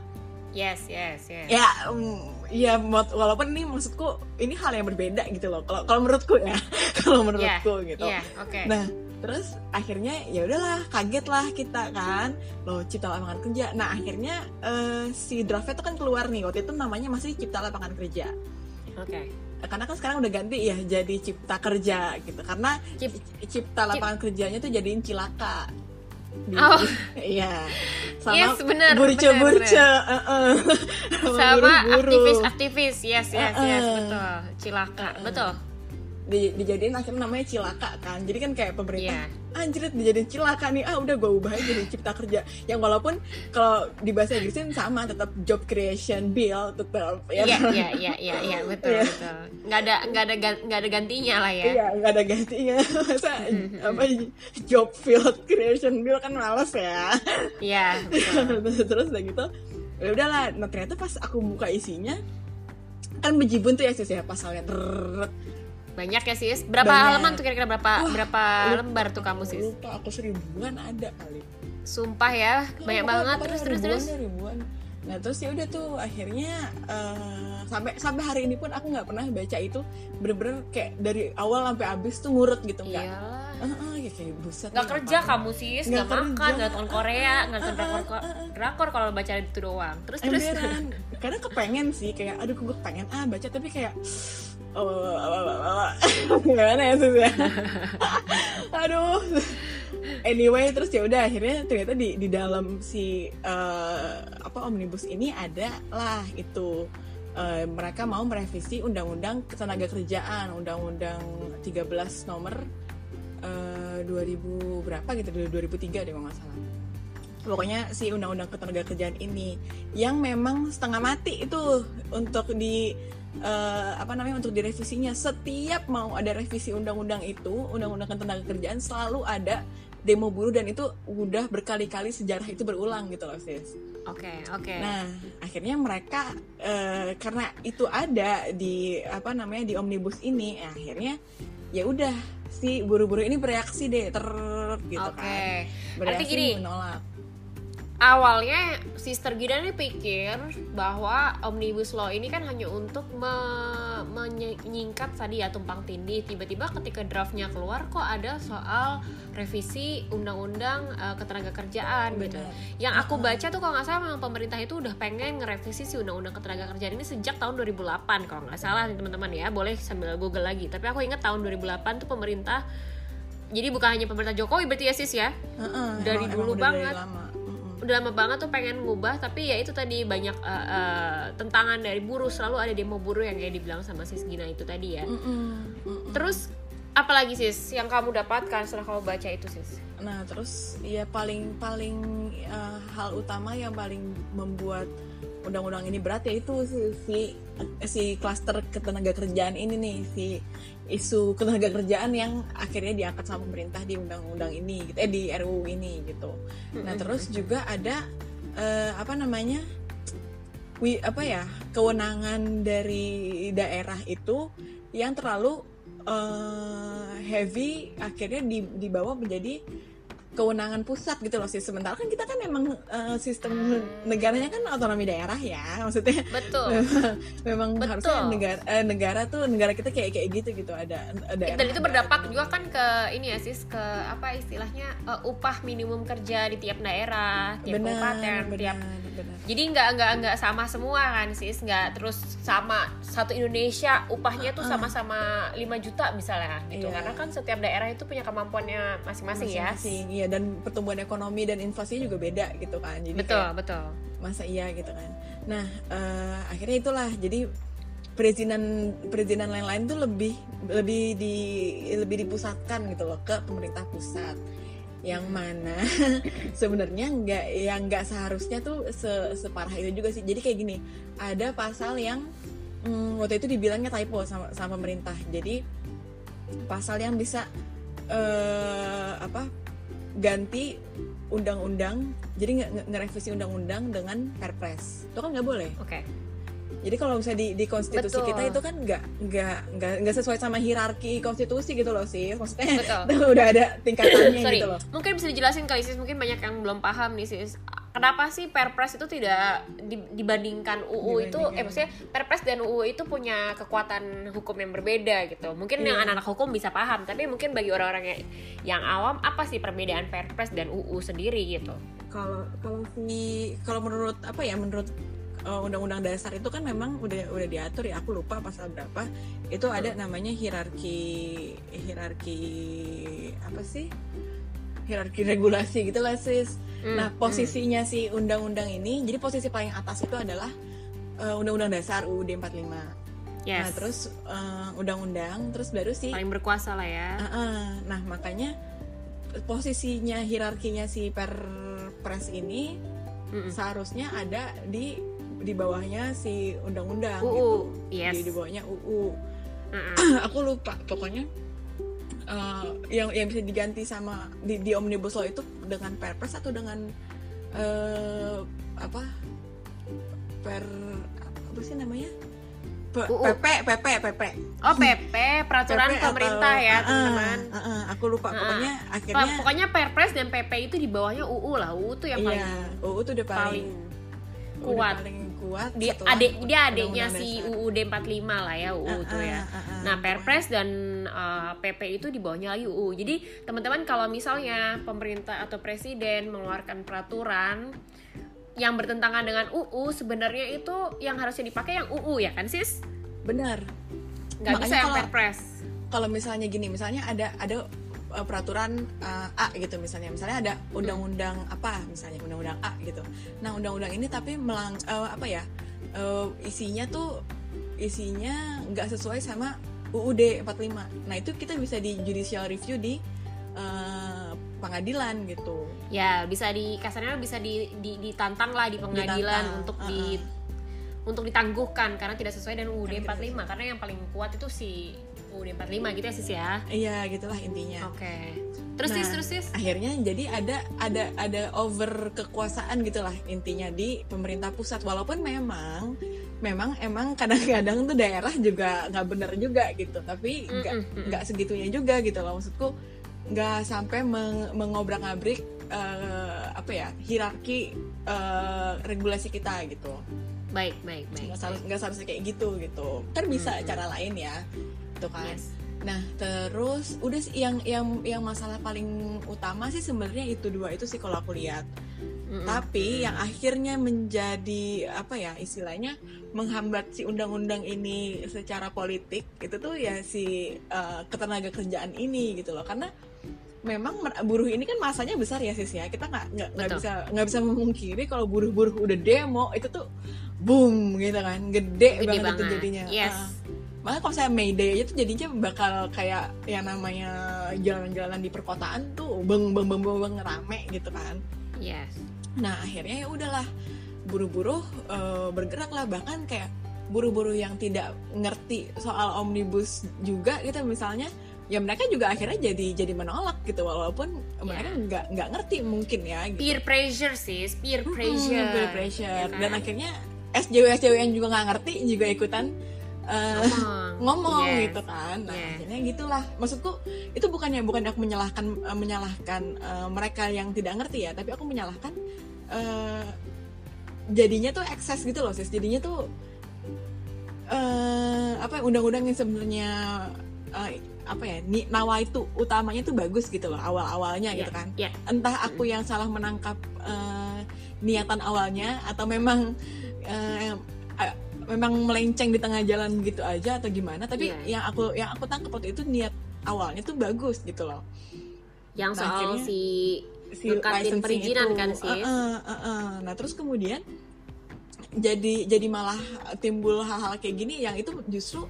Yes, yes, yes. Ya, mm, ya walaupun ini maksudku ini hal yang berbeda gitu loh. Kalau kalau menurutku ya, kalau menurutku gitu. Iya, oke. Nah, terus akhirnya ya udahlah, kaget lah kita kan. Loh, cipta lapangan kerja. Nah, akhirnya eh, si draftnya tuh kan keluar nih. Waktu itu namanya masih cipta lapangan kerja. Oke. Karena kan sekarang udah ganti ya jadi cipta kerja gitu. Karena Cip- cipta lapangan kerjanya tuh jadiin cilaka. Oh. Iya. Sama Yes, benar, burce-burce. benar, uh-uh. Sama buru-buru. aktivis-aktivis, yes, yes, yes, Uh-uh. betul. Cilaka, Uh-uh. betul. Di- dijadiin akhirnya namanya cilaka kan. Jadi kan kayak pemerintah Iya. anjir dijadiin cilaka nih ah udah gue ubah jadi cipta kerja yang walaupun kalau di bahasa Inggrisin sama tetap job creation bill tetap ya Iya, kan? iya, iya, iya, iya, betul, Iya. betul. Nggak ada, nggak ada, nggak ada gantinya lah ya. Iya, nggak ada gantinya. Masa Mhm. apa job field creation bill kan males ya. Iya, betul. Terus udah gitu, ya udahlah. Nah ternyata pas aku buka isinya kan bejibun tuh ya sis ya pasalnya. Banyak ya sis. Berapa Banyak. halaman tuh kira-kira berapa Wah, berapa lupa. lembar tuh kamu sis? Lupa aku seribuan ada kali. Sumpah ya, banyak Pokoknya- banget. Terus terus ribuan terus. ribuan. nah terus ya udah tuh akhirnya eh, sampai sampai hari ini pun aku nggak pernah baca itu bener-bener kayak dari awal sampai habis tuh ngurut gitu nggak Iyalah. Heeh, ya kayak buset Nggak kerja ngapain. kamu sis, Nggak makan, nggak nonton Korea, nggak nonton drakor, drakor kalau baca itu doang. Terus terus. Emberan. kadang kepengen sih kayak aduh gue pengen ah baca tapi kayak gimana ya sus ya? Aduh. Anyway terus ya udah akhirnya ternyata di di dalam si eh, apa omnibus ini ada lah itu. Eh, mereka mau merevisi undang-undang ketenaga kerjaan undang-undang 13 nomor eh, 2000 berapa gitu 2003 deh kalau nggak salah. Pokoknya si undang-undang ketenaga kerjaan ini yang memang setengah mati itu untuk di eh, apa namanya untuk direvisinya setiap mau ada revisi undang-undang itu undang-undang ketenaga kerjaan selalu ada demo buruh dan itu udah berkali-kali sejarah itu berulang gitu loh sis. Oke oke. Nah akhirnya mereka eh, karena itu ada di apa namanya di omnibus ini eh, akhirnya ya udah si buruh-buruh ini bereaksi deh ter gitu Oke. kan Arti bereaksi gini, menolak. Awalnya Sister Gina nih pikir bahwa omnibus law ini kan hanya untuk me- menyingkat tadi ya tumpang tindih. Tiba-tiba ketika draftnya keluar kok ada soal revisi undang-undang eh, ketenaga kerjaan gitu. Benar. Yang aku baca tuh kalau nggak salah memang pemerintah itu udah pengen ngerevisi si undang-undang ketenaga kerjaan ini sejak tahun 2008 kalau nggak salah nih teman-teman ya. Boleh sambil Google lagi. Tapi aku ingat tahun 2008 tuh pemerintah jadi bukan hanya pemerintah Jokowi berarti ya sis ya Heeh, Dari emang- dulu emang dari banget. lama. Udah lama banget tuh pengen ngubah tapi ya itu tadi banyak eh, eh, tentangan dari buruh. Selalu ada demo buruh yang kayak dibilang sama sis Gina itu tadi ya. Mm-mm, mm-mm. terus apalagi sis yang kamu dapatkan setelah kamu baca itu sis? Nah terus ya paling paling eh, hal utama yang paling membuat undang-undang ini berat yaitu si si, si klaster ketenaga kerjaan ini nih si isu ketenaga kerjaan yang akhirnya diangkat sama pemerintah di undang-undang ini gitu eh di RUU ini gitu. Nah terus juga ada eh, apa namanya wi apa ya kewenangan dari daerah itu yang terlalu eh, heavy akhirnya di, dibawa menjadi kewenangan pusat gitu loh sih. Sementara kan kita kan emang eh, sistem negaranya kan otonomi daerah ya maksudnya. Betul. Memang Betul. harusnya negara eh, negara tuh negara kita kayak kayak gitu gitu ada ada dan itu berdampak juga kan ke ini ya sis ke apa istilahnya eh, upah minimum kerja di tiap daerah tiap kabupaten tiap benar. Jadi nggak nggak nggak sama semua kan sis nggak terus sama satu Indonesia upahnya tuh sama-sama 5 juta misalnya gitu. Iya. karena kan setiap daerah itu punya kemampuannya masing-masing ya. Iya. Dan pertumbuhan ekonomi dan inflasinya juga beda gitu kan. Jadi betul kayak, betul. masa iya gitu kan. Nah eh, akhirnya itulah. Jadi perizinan perizinan lain-lain tuh lebih lebih di lebih dipusatkan gitu loh ke pemerintah pusat yang mana? Sebenarnya nggak yang nggak seharusnya tuh se- separah itu juga sih. Jadi kayak gini ada pasal yang mm, waktu itu dibilangnya typo sama sama pemerintah. Jadi pasal yang bisa eh, apa ganti undang-undang jadi nge- ngerevisi undang-undang dengan perpres. Itu kan nggak boleh? Oke jadi kalau misalnya di, di konstitusi Betul. kita itu kan nggak nggak nggak nggak sesuai sama hierarki konstitusi gitu loh sih maksudnya Betul. udah ada tingkatannya sorry gitu loh mungkin bisa dijelasin kali sis mungkin banyak yang belum paham nih sis kenapa sih perpres itu tidak di- dibandingkan UU itu eh Dibandingkan. maksudnya perpres dan UU itu punya kekuatan hukum yang berbeda gitu mungkin yang Iya. anak-anak hukum bisa paham tapi mungkin bagi orang-orang yang, yang awam apa sih perbedaan perpres dan UU sendiri gitu kalau kalau si kalau menurut apa ya menurut uh, undang-undang dasar itu kan memang udah udah diatur ya. Aku lupa pasal berapa. Itu ada namanya hierarki hierarki apa sih? Hierarki regulasi gitu lah sis. Hmm, nah posisinya si undang-undang ini jadi posisi paling atas itu adalah uh, undang-undang dasar UUD 45 yes nah terus uh, undang-undang terus baru si paling berkuasa lah ya. Ah, ah. Nah, makanya posisinya hierarkinya si perpres ini Mm-mm. seharusnya ada di di bawahnya si undang-undang UU gitu. yes Di, di bawahnya UU. Mm-mm. Aku lupa pokoknya eh, yang yang bisa diganti sama di, di omnibus law itu dengan perpres atau dengan eh, apa per apa sih namanya P- UU. PP PP PP oh PP peraturan PP atau- pemerintah ya Ah, ah, teman-teman ah, ah, aku lupa Ah, pokoknya akhirnya pokoknya perpres dan PP itu di bawahnya UU lah UU tuh yang paling iya UU tuh udah paling, paling kuat. paling kuat Di adik dia adiknya si. UUD 45 lah ya UU Ah, tuh ya. ah, ah, ah. Nah, Perpres dan uh, PP itu di bawahnya lagi UU. Jadi, teman-teman kalau misalnya pemerintah atau presiden mengeluarkan peraturan yang bertentangan dengan UU, sebenarnya itu yang harusnya dipakai yang UU ya kan, Sis? benar Nggak Makanya bisa yang kalau- Perpres. kalau misalnya gini misalnya ada ada uh, peraturan uh, A gitu misalnya. Misalnya ada undang-undang apa misalnya undang-undang A gitu. Nah undang-undang ini tapi melang uh, apa ya uh, isinya tuh isinya nggak sesuai sama UUD 45 nah itu kita bisa di judicial review di uh, pengadilan gitu. Ya, bisa di kasarnya bisa di, di- ditantang lah di pengadilan Ditantang, untuk uh-uh. di untuk ditangguhkan karena tidak sesuai dengan UUD Karena 45 tidak karena yang paling kuat itu si UUD 45 gitu ya sis ya. iya gitulah intinya Oke. Terus sis Nah, terus sis. akhirnya jadi ada ada ada over kekuasaan gitulah intinya di pemerintah pusat walaupun memang memang emang kadang-kadang tuh daerah juga nggak bener juga gitu tapi nggak Mm-mm, mm-mm. nggak segitunya juga gitu loh maksudku nggak sampai meng- mengobrak-abrik eh, apa ya hierarki eh, regulasi kita gitu Baik, baik, baik. nggak seharus nggak seharusnya kayak gitu gitu kan bisa Mm-mm. cara lain ya itu kan Yes. Nah, terus udah sih yang yang yang masalah paling utama sih sebenarnya itu dua itu sih kalau aku lihat. Mm-mm. Tapi yang akhirnya menjadi apa ya istilahnya menghambat si undang-undang ini secara politik itu tuh ya si uh, ketenaga kerjaan ini gitu loh. Karena memang buruh ini kan masanya besar ya sis ya. Kita nggak nggak bisa nggak bisa memungkiri kalau buruh-buruh udah demo itu tuh boom gitu kan, gede, Gede banget itu banget. jadinya. Yes. Ah. Makanya kalau saya Mayday aja tuh jadinya bakal kayak yang namanya jalan-jalan di perkotaan tuh beng beng beng beng, beng rame gitu kan. Yes. Nah akhirnya ya udahlah buru-buru eh, bergerak lah bahkan kayak buru-buru yang tidak ngerti soal omnibus juga gitu misalnya ya mereka juga akhirnya jadi jadi menolak gitu walaupun mereka nggak nggak ngerti mungkin ya gitu. Peer pressure sis, peer pressure. peer pressure. Dan kan? akhirnya SJW SJW yang juga nggak ngerti juga ikutan eh, Ngomong. ngomong Yes. gitu kan nah Yes. akhirnya gitulah maksudku itu bukannya bukan aku menyalahkan eh, menyalahkan eh, mereka yang tidak ngerti ya tapi aku menyalahkan eh, jadinya tuh ekses gitu loh sis jadinya tuh eh apa ya, undang-undang yang sebenarnya eh, apa ya nawa itu utamanya tuh bagus gitu loh awal-awalnya gitu kan Ya. entah aku yang salah menangkap eh, niatan awalnya atau memang eh, memang melenceng di tengah jalan gitu aja atau gimana tapi Iya. yang aku yang aku tangkap waktu itu niat awalnya tuh bagus gitu loh Yang Nah, soal akhirnya si si licensing perizinan itu. kan, sis? Eh, eh, eh, eh. nah terus kemudian jadi jadi malah timbul hal-hal kayak gini yang itu justru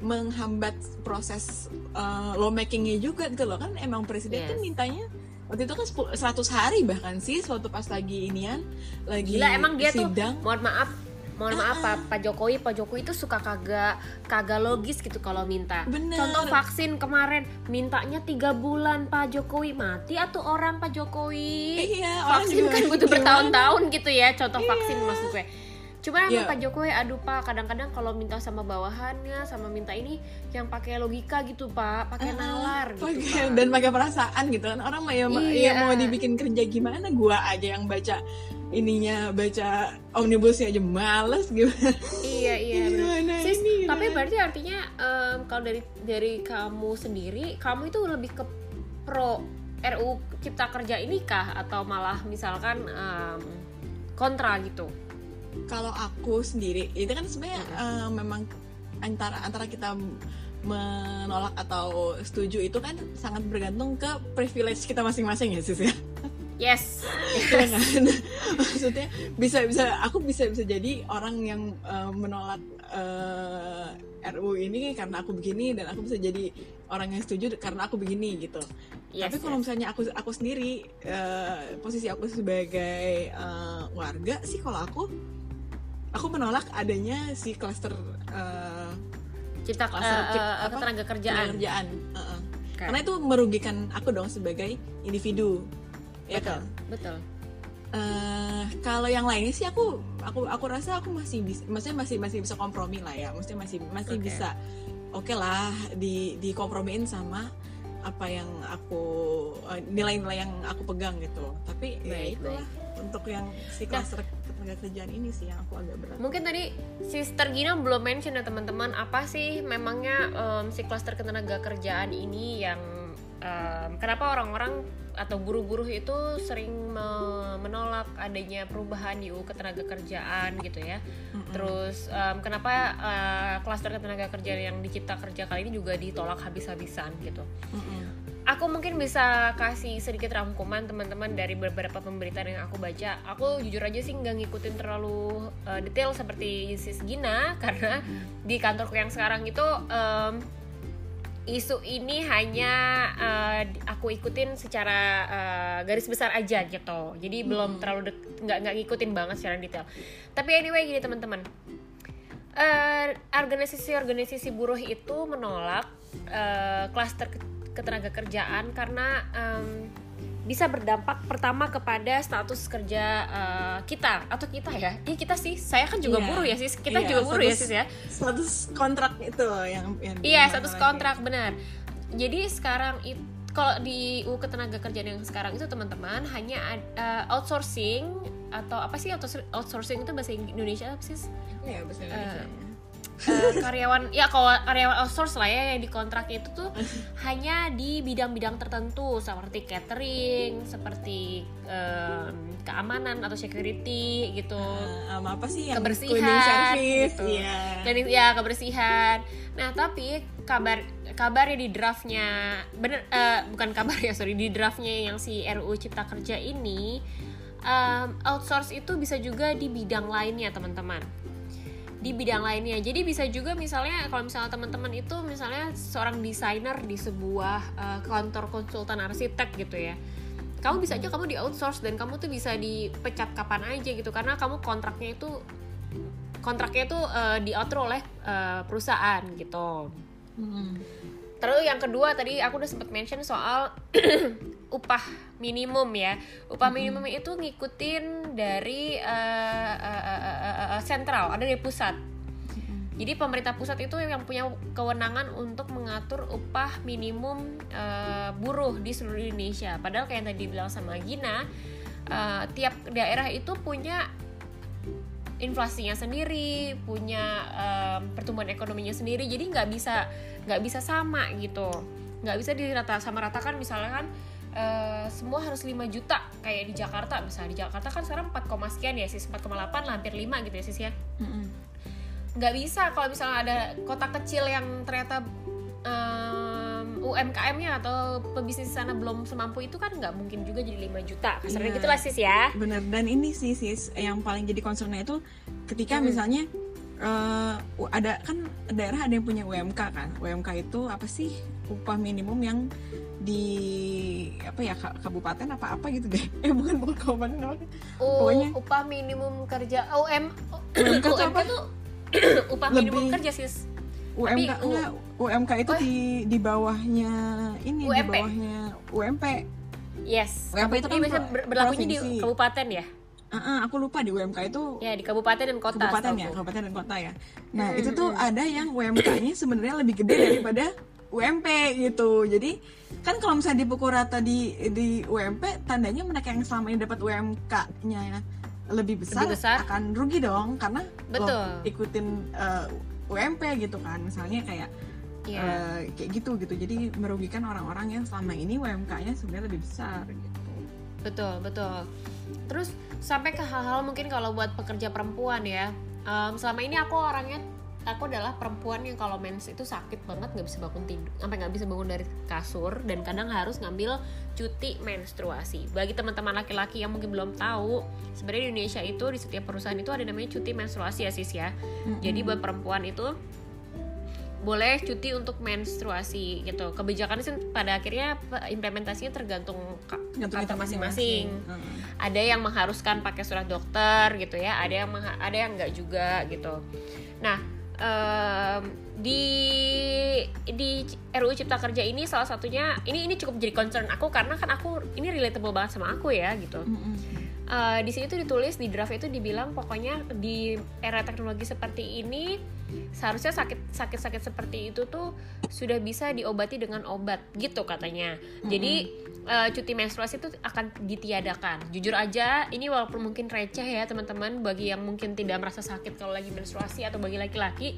menghambat proses eh, lawmakingnya juga gitu loh kan emang presiden Yes. tuh mintanya waktu itu kan 10 100 hari bahkan sih waktu pas lagi inian lagi Gila emang dia tuh sidang mohon maaf mohon maaf Pak, Pak Jokowi Pak Jokowi itu suka kagak kagak logis gitu kalau minta Bener. contoh vaksin kemarin mintanya tiga bulan Pak Jokowi mati atau orang Pak Jokowi Iya, vaksin kan butuh gimana? bertahun-tahun gitu ya contoh vaksin maksud gue Cuma Iya. Pak Jokowi aduh Pak kadang-kadang kalau minta sama bawahannya sama minta ini yang pakai logika gitu Pak pakai Ah, nalar gitu Pak. dan pakai perasaan gitu kan orang mah ya, ma- Iya. ya mau dibikin kerja gimana gua aja yang baca ininya baca omnibusnya aja males gimana? Iya iya. Gimana Sis, ini, tapi berarti artinya em, kalau dari dari kamu sendiri, kamu itu lebih ke pro RU Cipta Kerja ini kah? Atau malah misalkan em, kontra gitu? kalau aku sendiri itu kan sebenarnya eh, memang antara antara kita menolak atau setuju itu kan sangat bergantung ke privilege kita masing-masing ya sis ya Yes. Iya kan maksudnya bisa bisa aku bisa bisa jadi orang yang eh, menolak eh, RU ini karena aku begini dan aku bisa jadi orang yang setuju karena aku begini gitu Yes, tapi kalau yes. misalnya aku aku sendiri eh, posisi aku sebagai eh, warga sih kalau aku aku menolak adanya si klaster eh, Cipta Klaster cip- eh, apa? ketenaga kerjaan. kerjaan Heeh. Oke. karena itu merugikan aku dong sebagai individu ya betul, kan betul. Eh, kalau yang lainnya sih aku aku aku rasa aku masih bisa maksudnya masih masih bisa kompromi lah ya maksudnya masih masih Oke. bisa oke lah di dikompromiin sama apa yang aku eh, nilai-nilai yang aku pegang gitu tapi ya Baik, itulah untuk yang si Nah. klaster ketenaga kerjaan ini sih yang aku agak berat Mungkin tadi Sister Gina belum mention ya teman-teman apa sih memangnya em, si klaster ketenaga kerjaan ini yang em, kenapa orang-orang atau buruh-buruh itu sering me- menolak adanya perubahan di UU ketenaga kerjaan gitu ya. Terus em, kenapa eh, klaster ketenaga kerjaan yang dicipta kerja kali ini juga ditolak habis-habisan gitu. Aku mungkin bisa kasih sedikit rangkuman teman-teman dari beberapa pemberitaan yang aku baca. Aku jujur aja sih nggak ngikutin terlalu uh, detail seperti Sis Gina karena di kantorku yang sekarang itu em, isu ini hanya uh, aku ikutin secara uh, garis besar aja gitu. Jadi belum terlalu nggak nggak ngikutin banget secara detail. Tapi anyway gini teman-teman. Eh, organisasi-organisasi buruh itu menolak eh, klaster ke- ketenaga kerjaan karena em, bisa berdampak pertama kepada status kerja eh, kita atau kita ya iya kita sih saya kan juga Iya. buruh ya sis kita Iya, juga buruh ya sis ya status kontrak itu yang, yang Iya, dimasalahkan. status kontrak benar. Jadi sekarang itu kalau di UU ketenaga kerjaan yang sekarang itu teman-teman hanya eh, outsourcing atau apa sih outsourcing, outsourcing itu bahasa Indonesia apa sih? Iya, bahasa Indonesia. Eh, karyawan ya kalau karyawan outsource lah ya yang dikontrak itu tuh hanya di bidang-bidang tertentu seperti catering, seperti em, keamanan atau security gitu. Sama apa sih yang Kebersihan, gitu. iya dan ya kebersihan. Nah tapi kabar kabarnya di draftnya bener eh, bukan kabar ya sorry di draftnya yang si RUU Cipta Kerja ini em, outsource itu bisa juga di bidang lainnya teman-teman di bidang lainnya. Jadi bisa juga misalnya kalau misalnya teman-teman itu misalnya seorang desainer di sebuah eh, kantor konsultan arsitek gitu ya. Kamu bisa aja kamu di outsource dan kamu tuh bisa dipecat kapan aja gitu. Karena kamu kontraknya itu kontraknya itu eh, diatur oleh eh, perusahaan gitu. Mm. Terus yang kedua tadi aku udah sempat mention soal upah minimum ya. Upah minimum itu ngikutin dari eh, eh, eh, eh, eh, sentral, ada dari pusat. Jadi pemerintah pusat itu yang punya kewenangan untuk mengatur upah minimum eh, buruh di seluruh Indonesia. Padahal kayak yang tadi bilang sama Gina, eh, tiap daerah itu punya inflasinya sendiri, punya em, pertumbuhan ekonominya sendiri, jadi nggak bisa nggak bisa sama gitu, nggak bisa dirata sama ratakan misalnya kan eh, semua harus 5 juta kayak di Jakarta misalnya di Jakarta kan sekarang 4, sekian ya sis 4,8 lah hampir 5 gitu ya sis ya. Nggak bisa kalau misalnya ada kota kecil yang ternyata em, UMKM-nya atau pebisnis sana belum semampu itu kan nggak mungkin juga jadi 5 juta. Kasarnya gitu lah sis ya. Bener dan ini sih sis yang paling jadi concernnya itu ketika Hmm. misalnya eh, ada kan daerah ada yang punya UMK kan. UMK itu apa sih upah minimum yang di apa ya ka- kabupaten apa apa gitu deh. Eh bukan bukan kabupaten apa U- Pokoknya- upah minimum kerja UM UMK tuh apa? tuh upah Lebih- minimum kerja sis UMK Tapi enggak UMK itu Oh. di di bawahnya ini di UMP. bawahnya UMP yes UMP itu kan ber- berlakunya di provinsi. kabupaten ya Ah, ah, aku lupa di UMK itu ya di kabupaten dan kota kabupaten ya kabupaten dan kota ya nah Hmm, itu tuh hmm. ada yang UMK-nya sebenarnya lebih gede daripada UMP gitu jadi kan kalau misalnya dipukul rata di di UMP tandanya mereka yang selama ini dapat UMK-nya lebih besar, Lebih besar. akan rugi dong karena Betul. ikutin eh, UMP gitu kan. Misalnya kayak Iya. eh, kayak gitu gitu. Jadi merugikan orang-orang yang selama ini UMK-nya sebenarnya lebih besar gitu. Betul betul. Terus sampai ke hal-hal mungkin kalau buat pekerja perempuan ya. Em, selama ini aku orangnya aku adalah perempuan yang kalau mens itu sakit banget nggak bisa bangun tidur sampai nggak bisa bangun dari kasur dan kadang harus ngambil cuti menstruasi. Bagi teman-teman laki-laki yang mungkin belum tahu sebenarnya di Indonesia itu di setiap perusahaan itu ada namanya cuti menstruasi ya sis ya. Jadi buat perempuan itu boleh cuti untuk menstruasi gitu. Kebijakannya sih pada akhirnya implementasinya tergantung ka- Gantung kantor masing-masing. Heeh. ada yang mengharuskan pakai surat dokter gitu ya. Ada yang ada yang enggak juga gitu. Nah em, di di RUU Cipta Kerja ini salah satunya ini ini cukup jadi concern aku karena kan aku ini relatable banget sama aku ya gitu Mm-mm. Eh, di sini tuh ditulis di draft itu dibilang pokoknya di era teknologi seperti ini seharusnya sakit sakit sakit seperti itu tuh sudah bisa diobati dengan obat gitu katanya. Jadi eh, cuti menstruasi itu akan ditiadakan. Jujur aja ini walaupun mungkin receh ya teman-teman bagi yang mungkin tidak merasa sakit kalau lagi menstruasi atau bagi laki-laki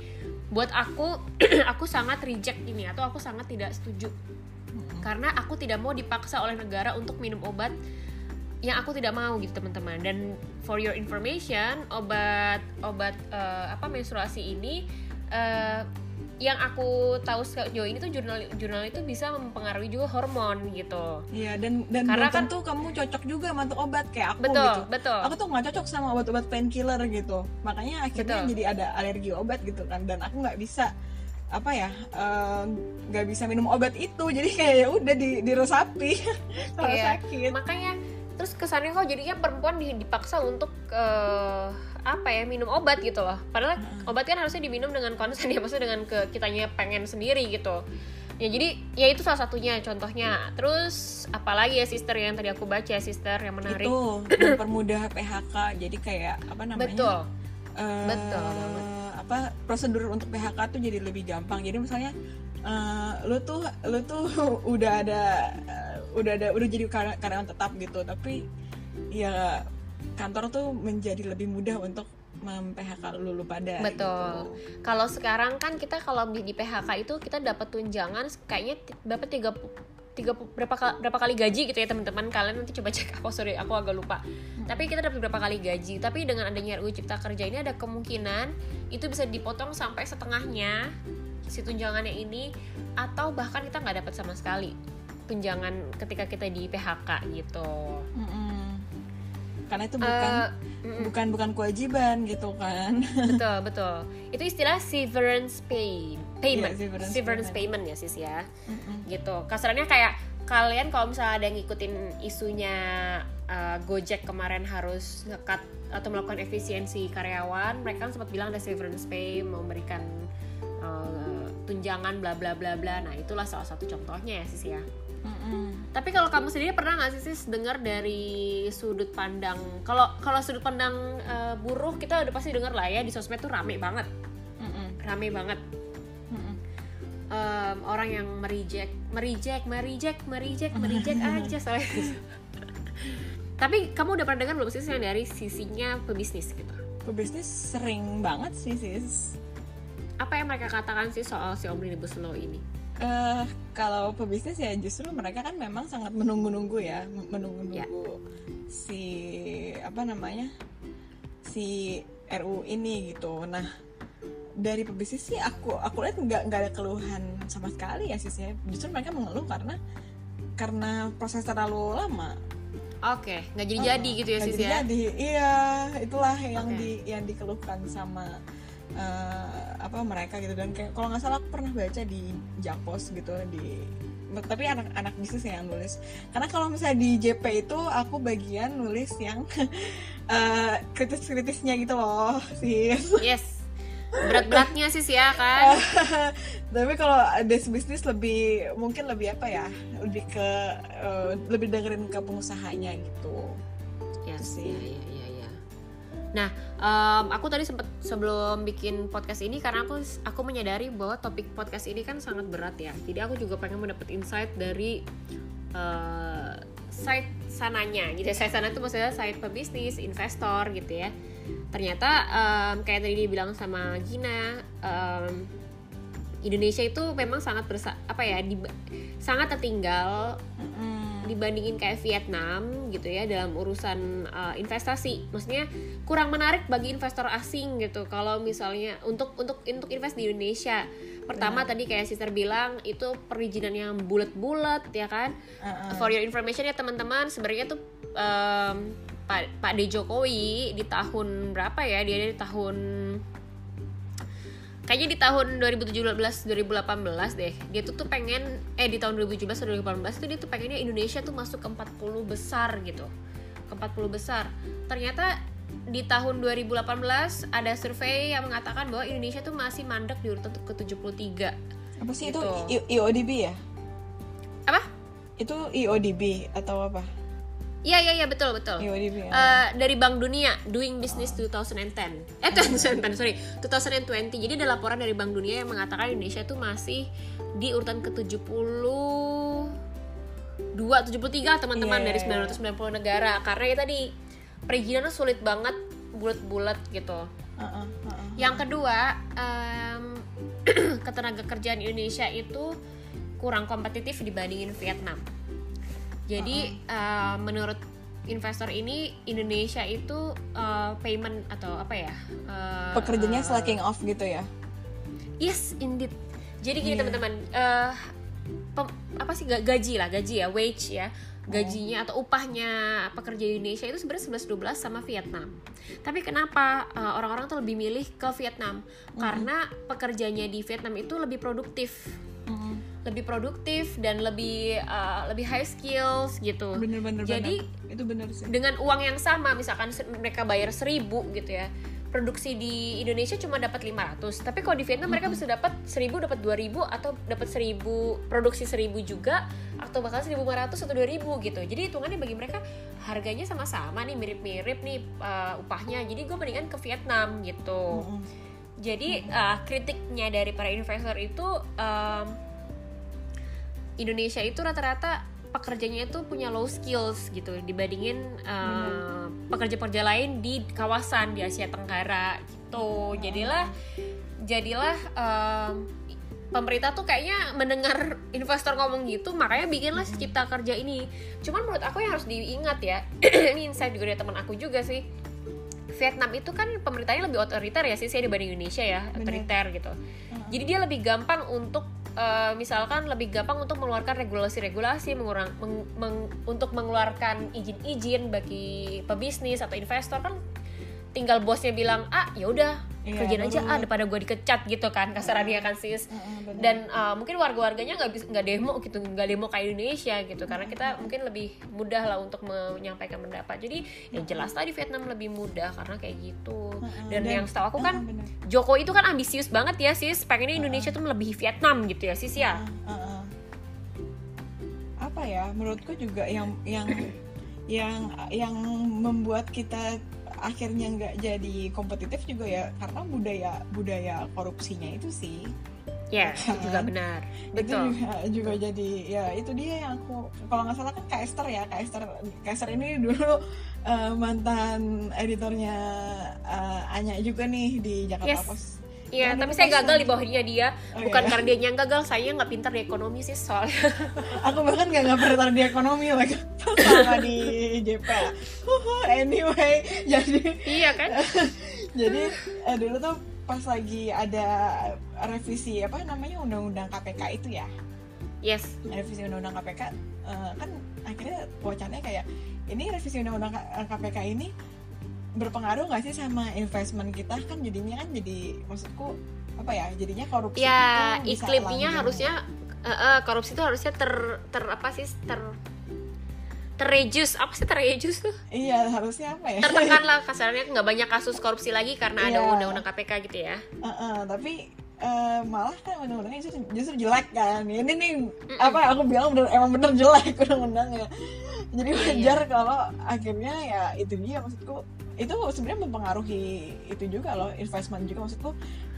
buat aku aku sangat reject ini atau aku sangat tidak setuju. Karena aku tidak mau dipaksa oleh negara untuk minum obat yang aku tidak mau gitu teman-teman dan for your information obat obat eh, apa menstruasi ini eh, yang aku tahu sejauh ini tuh jurnal jurnal itu bisa mempengaruhi juga hormon gitu Iya dan dan Karena kan- tentu kamu cocok juga sama tuh obat kayak aku betul gitu. betul Aku tuh nggak cocok sama obat-obat painkiller gitu. Makanya akhirnya Betul. jadi ada alergi obat gitu kan dan aku nggak bisa apa ya eh, nggak bisa minum obat itu jadi kayak ya udah di diresapi kalau Iya. sakit makanya terus kesannya kok jadinya perempuan di- dipaksa untuk eh, apa ya minum obat gitu loh. Padahal obat kan harusnya diminum dengan konsen ya maksudnya dengan ke kitanya pengen sendiri gitu. Ya jadi ya itu salah satunya contohnya. Terus apalagi ya sister yang tadi aku baca sister yang menarik. Itu mempermudah PHK jadi kayak apa namanya? Betul. Eh, Betul banget. apa prosedur untuk PHK tuh jadi lebih gampang. Jadi misalnya eh, lu tuh lu tuh udah ada udah ada udah jadi kar- karyawan tetap gitu. Tapi ya kantor tuh menjadi lebih mudah untuk mem PHK lu, lu pada Betul. gitu. Kalau sekarang kan kita kalau di PHK itu kita dapat tunjangan kayaknya dapat tiga tiga berapa kali, berapa kali gaji gitu ya teman-teman. Kalian nanti coba cek aku sorry aku agak lupa. Tapi kita dapat berapa kali gaji. Tapi dengan adanya RUU Cipta Kerja ini ada kemungkinan itu bisa dipotong sampai setengahnya si tunjangannya ini atau bahkan kita nggak dapat sama sekali tunjangan ketika kita di PHK gitu Mm-mm. karena itu bukan Eh, mm-mm. bukan bukan kewajiban gitu kan betul betul itu istilah severance pay payment Iya, severance severance, payment. payment. ya sis ya Mm-mm. gitu kasarannya kayak kalian kalau misalnya ada yang ngikutin isunya uh, Gojek kemarin harus ngekat atau melakukan efisiensi karyawan mereka kan sempat bilang ada severance pay memberikan uh, tunjangan bla bla bla bla nah itulah salah satu contohnya ya sis ya Mm-mm. tapi kalau kamu sendiri pernah nggak sih sis dengar dari sudut pandang? Kalau kalau sudut pandang uh, buruh kita udah pasti dengar lah ya di sosmed tuh rame banget. Mm-mm. rame banget. Mm-mm. Em, orang yang merijek merijek merijek merijek merijek aja soalnya. Tapi kamu udah pernah dengar belum sih yang dari sisinya pebisnis gitu? Pebisnis sering banget sih sis. Apa yang mereka katakan sih soal si omnibus law ini eh kalau pebisnis ya justru mereka kan memang sangat menunggu-nunggu ya, menunggu-nunggu Ya. si apa namanya si RU ini gitu. Nah dari pebisnis sih aku aku lihat nggak nggak ada keluhan sama sekali ya sih. Justru mereka mengeluh karena karena proses terlalu lama. oke nggak jadi jadi gitu ya jadi ya jadi. Iya itulah yang Oke. di yang dikeluhkan sama eh, apa mereka gitu. Dan kayak kalau nggak salah aku pernah baca di Jakpos gitu di tapi anak-anak bisnis yang nulis. Karena kalau misalnya di JP itu aku bagian nulis yang eh, kritis-kritisnya gitu loh sih yes. Berat-beratnya sis ya kan? Tapi kalau des bisnis lebih mungkin lebih apa ya lebih ke eh, lebih dengerin ke pengusahanya gitu. Yes sih. iya iya iya iya. Nah em, aku tadi sempat sebelum bikin podcast ini karena aku aku menyadari bahwa topik podcast ini kan sangat berat ya. Jadi aku juga pengen mendapat insight dari eh, side sananya gitu side sana itu maksudnya side pebisnis investor gitu ya. Ternyata em, kayak tadi dibilang sama Gina em, Indonesia itu memang sangat bersa apa ya di- sangat tertinggal Mm-mm. Dibandingin kayak Vietnam gitu ya dalam urusan uh, investasi. Maksudnya kurang menarik bagi investor asing gitu. Kalau misalnya untuk untuk untuk invest di Indonesia. Pertama tadi kayak sister bilang itu perizinan yang bulat-bulat ya kan? Uh-uh. for your information ya teman-teman sebenarnya tuh um, Pak Pak D Jokowi di tahun berapa ya? Dia di tahun kayaknya di tahun 2017 2018 deh dia tuh tuh pengen eh di tahun 2017 atau 2018 tuh dia tuh pengennya Indonesia tuh masuk ke 40 besar gitu. Ke 40 besar. Ternyata di tahun 2018 ada survei yang mengatakan bahwa Indonesia tuh masih mandek di urutan ke 73 apa sih itu Gitu. I- IODB ya? Apa? Itu IODB atau apa Iya iya iya betul betul. Ya. Eh, dari Bank Dunia Doing Business 2010 eh 2010 sorry 2020 jadi ada laporan dari Bank Dunia yang mengatakan Indonesia itu masih di urutan ke 70 dua 73 teman-teman Iya, dari iya, 990 negara karena ya tadi perizinannya sulit banget bulat-bulat gitu. Heeh, heeh. Yang kedua, em, ketenaga kerjaan Indonesia itu kurang kompetitif dibandingin Vietnam. Jadi eh, menurut investor ini Indonesia itu eh, payment atau apa ya? eh, Pekerjanya eh, slacking off gitu ya. Yes, indeed. Jadi gini Iya. teman-teman, pem- apa sih ga- gaji lah, gaji ya, wage ya, gajinya atau upahnya pekerja Indonesia itu sebenarnya 11-12 sama Vietnam. Tapi kenapa orang-orang tuh lebih milih ke Vietnam? Karena pekerjanya di Vietnam itu lebih produktif, Heeh. Lebih produktif dan lebih eh, lebih high skills gitu. Bener-bener. Jadi bener. itu bener sih. dengan uang yang sama misalkan mereka bayar 1000 gitu ya produksi di Indonesia cuma dapat 500 tapi kalau di Vietnam mereka bisa dapat 1000 dapat 2000 atau dapat 1000 produksi 1000 juga atau bahkan 1500 atau 2000 gitu jadi hitungannya bagi mereka harganya sama-sama nih mirip-mirip nih uh, upahnya jadi gue mendingan ke Vietnam gitu Heeh. jadi uh, kritiknya dari para investor itu um, Indonesia itu rata-rata pekerjanya itu punya low skills gitu dibandingin uh, pekerja-pekerja lain di kawasan di Asia Tenggara gitu. Jadilah jadilah um, pemerintah tuh kayaknya mendengar investor ngomong gitu makanya bikinlah cipta kerja ini. Cuman menurut aku yang harus diingat ya, ini insight juga dari teman aku juga sih. Vietnam itu kan pemerintahnya lebih otoriter ya sih dibanding Indonesia ya, Bener. otoriter gitu. Jadi dia lebih gampang untuk eh, misalkan lebih gampang untuk mengeluarkan regulasi-regulasi, mengurang meng- meng- untuk mengeluarkan izin-izin bagi pebisnis atau investor kan tinggal bosnya bilang ah ya udah Iya, kerjain aja ah daripada gue dikecat gitu kan kasarannya kan sis. Bener. dan uh, mungkin warga-warganya nggak bisa nggak demo gitu nggak demo kayak Indonesia gitu karena kita mungkin lebih mudah lah untuk menyampaikan pendapat. Jadi yang jelas lah di Vietnam lebih mudah karena kayak gitu. Heeh, dan, yang setahu aku kan bener. Jokowi itu kan ambisius banget ya sis. Pengennya Indonesia tuh melebihi Vietnam gitu ya sis ya? Apa ya menurutku juga yang yang yang yang membuat kita akhirnya nggak jadi kompetitif juga ya karena budaya budaya korupsinya itu sih. Ya itu juga benar. Itu betul. juga juga jadi ya itu dia yang aku kalau nggak salah kan Kak Esther ya Kak Esther Kak Esther ini dulu eh, mantan editornya eh, Anya juga nih di Jakarta Yes. Post Iya, tapi saya gagal di bawahnya dia. Oh, Bukan iya. karena dia yang gagal, saya nggak pintar di ekonomi sih soalnya. aku bahkan gak nggak pernah taruh di ekonomi lagi sama di JP anyway jadi iya kan? jadi eh, dulu tuh pas lagi ada revisi apa namanya undang-undang KPK itu ya Yes. revisi undang-undang KPK eh, kan akhirnya wacananya kayak ini revisi undang-undang KPK ini berpengaruh nggak sih sama investment kita? Kan jadinya kan jadi maksudku apa ya jadinya korupsi Ya, itu iklimnya harusnya eh, eh, korupsi itu harusnya ter ter apa sih ter terreduce apa sih terreduce tuh? Iya harusnya apa ya? Tertekan lah kasarnya nggak banyak kasus korupsi lagi karena ada Iya. undang-undang KPK gitu ya. Heeh, tapi eh, malah kan undang-undangnya justru, justru jelek kan. Ini nih apa aku bilang bener, emang bener jelek undang-undangnya. Jadi Iya, wajar kalau akhirnya ya itu dia maksudku itu sebenarnya mempengaruhi itu juga loh investment juga. Maksudku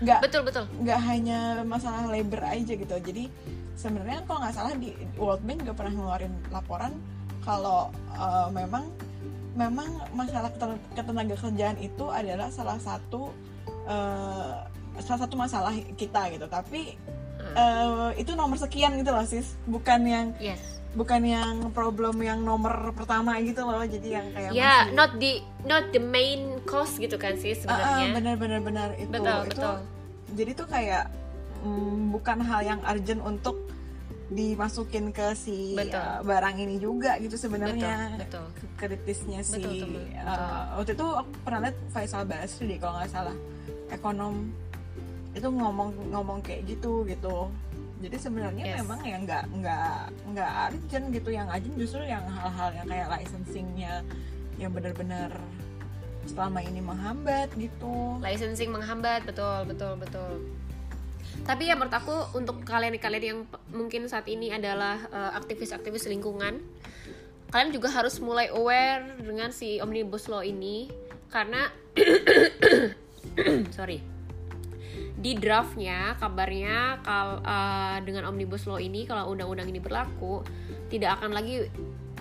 nggak betul betul. nggak hanya masalah labor aja gitu. Jadi sebenarnya kalau nggak salah di World Bank juga pernah ngeluarin laporan kalau eh, memang memang masalah keten- ketenaga kerjaan itu adalah salah satu eh, salah satu masalah kita gitu. Tapi eh, itu nomor sekian gitu loh sis. Bukan yang yes bukan yang problem yang nomor pertama gitu loh jadi yang kayak ya masih- not the not the main cause gitu kan sih Ah, ah, sebenarnya. benar benar benar itu. Betul itu betul. jadi tuh kayak mm, bukan hal yang urgent untuk dimasukin ke si Betul. uh, barang ini juga gitu sebenarnya. Betul betul. Kritisnya si Betul, betul, betul. uh, waktu itu aku pernah lihat Faisal Basri deh kalau nggak salah ekonom. Itu ngomong ngomong kayak gitu gitu jadi sebenarnya Yes. memang ya nggak nggak nggak urgent gitu yang urgent justru yang hal-hal yang kayak licensingnya yang benar-benar selama ini menghambat gitu. Licensing menghambat betul betul betul. Tapi ya menurut aku untuk kalian-kalian yang mungkin saat ini adalah eh, aktivis-aktivis lingkungan kalian juga harus mulai aware dengan si omnibus law ini. Karena sorry di draftnya kabarnya kal uh, dengan omnibus law ini kalau undang-undang ini berlaku tidak akan lagi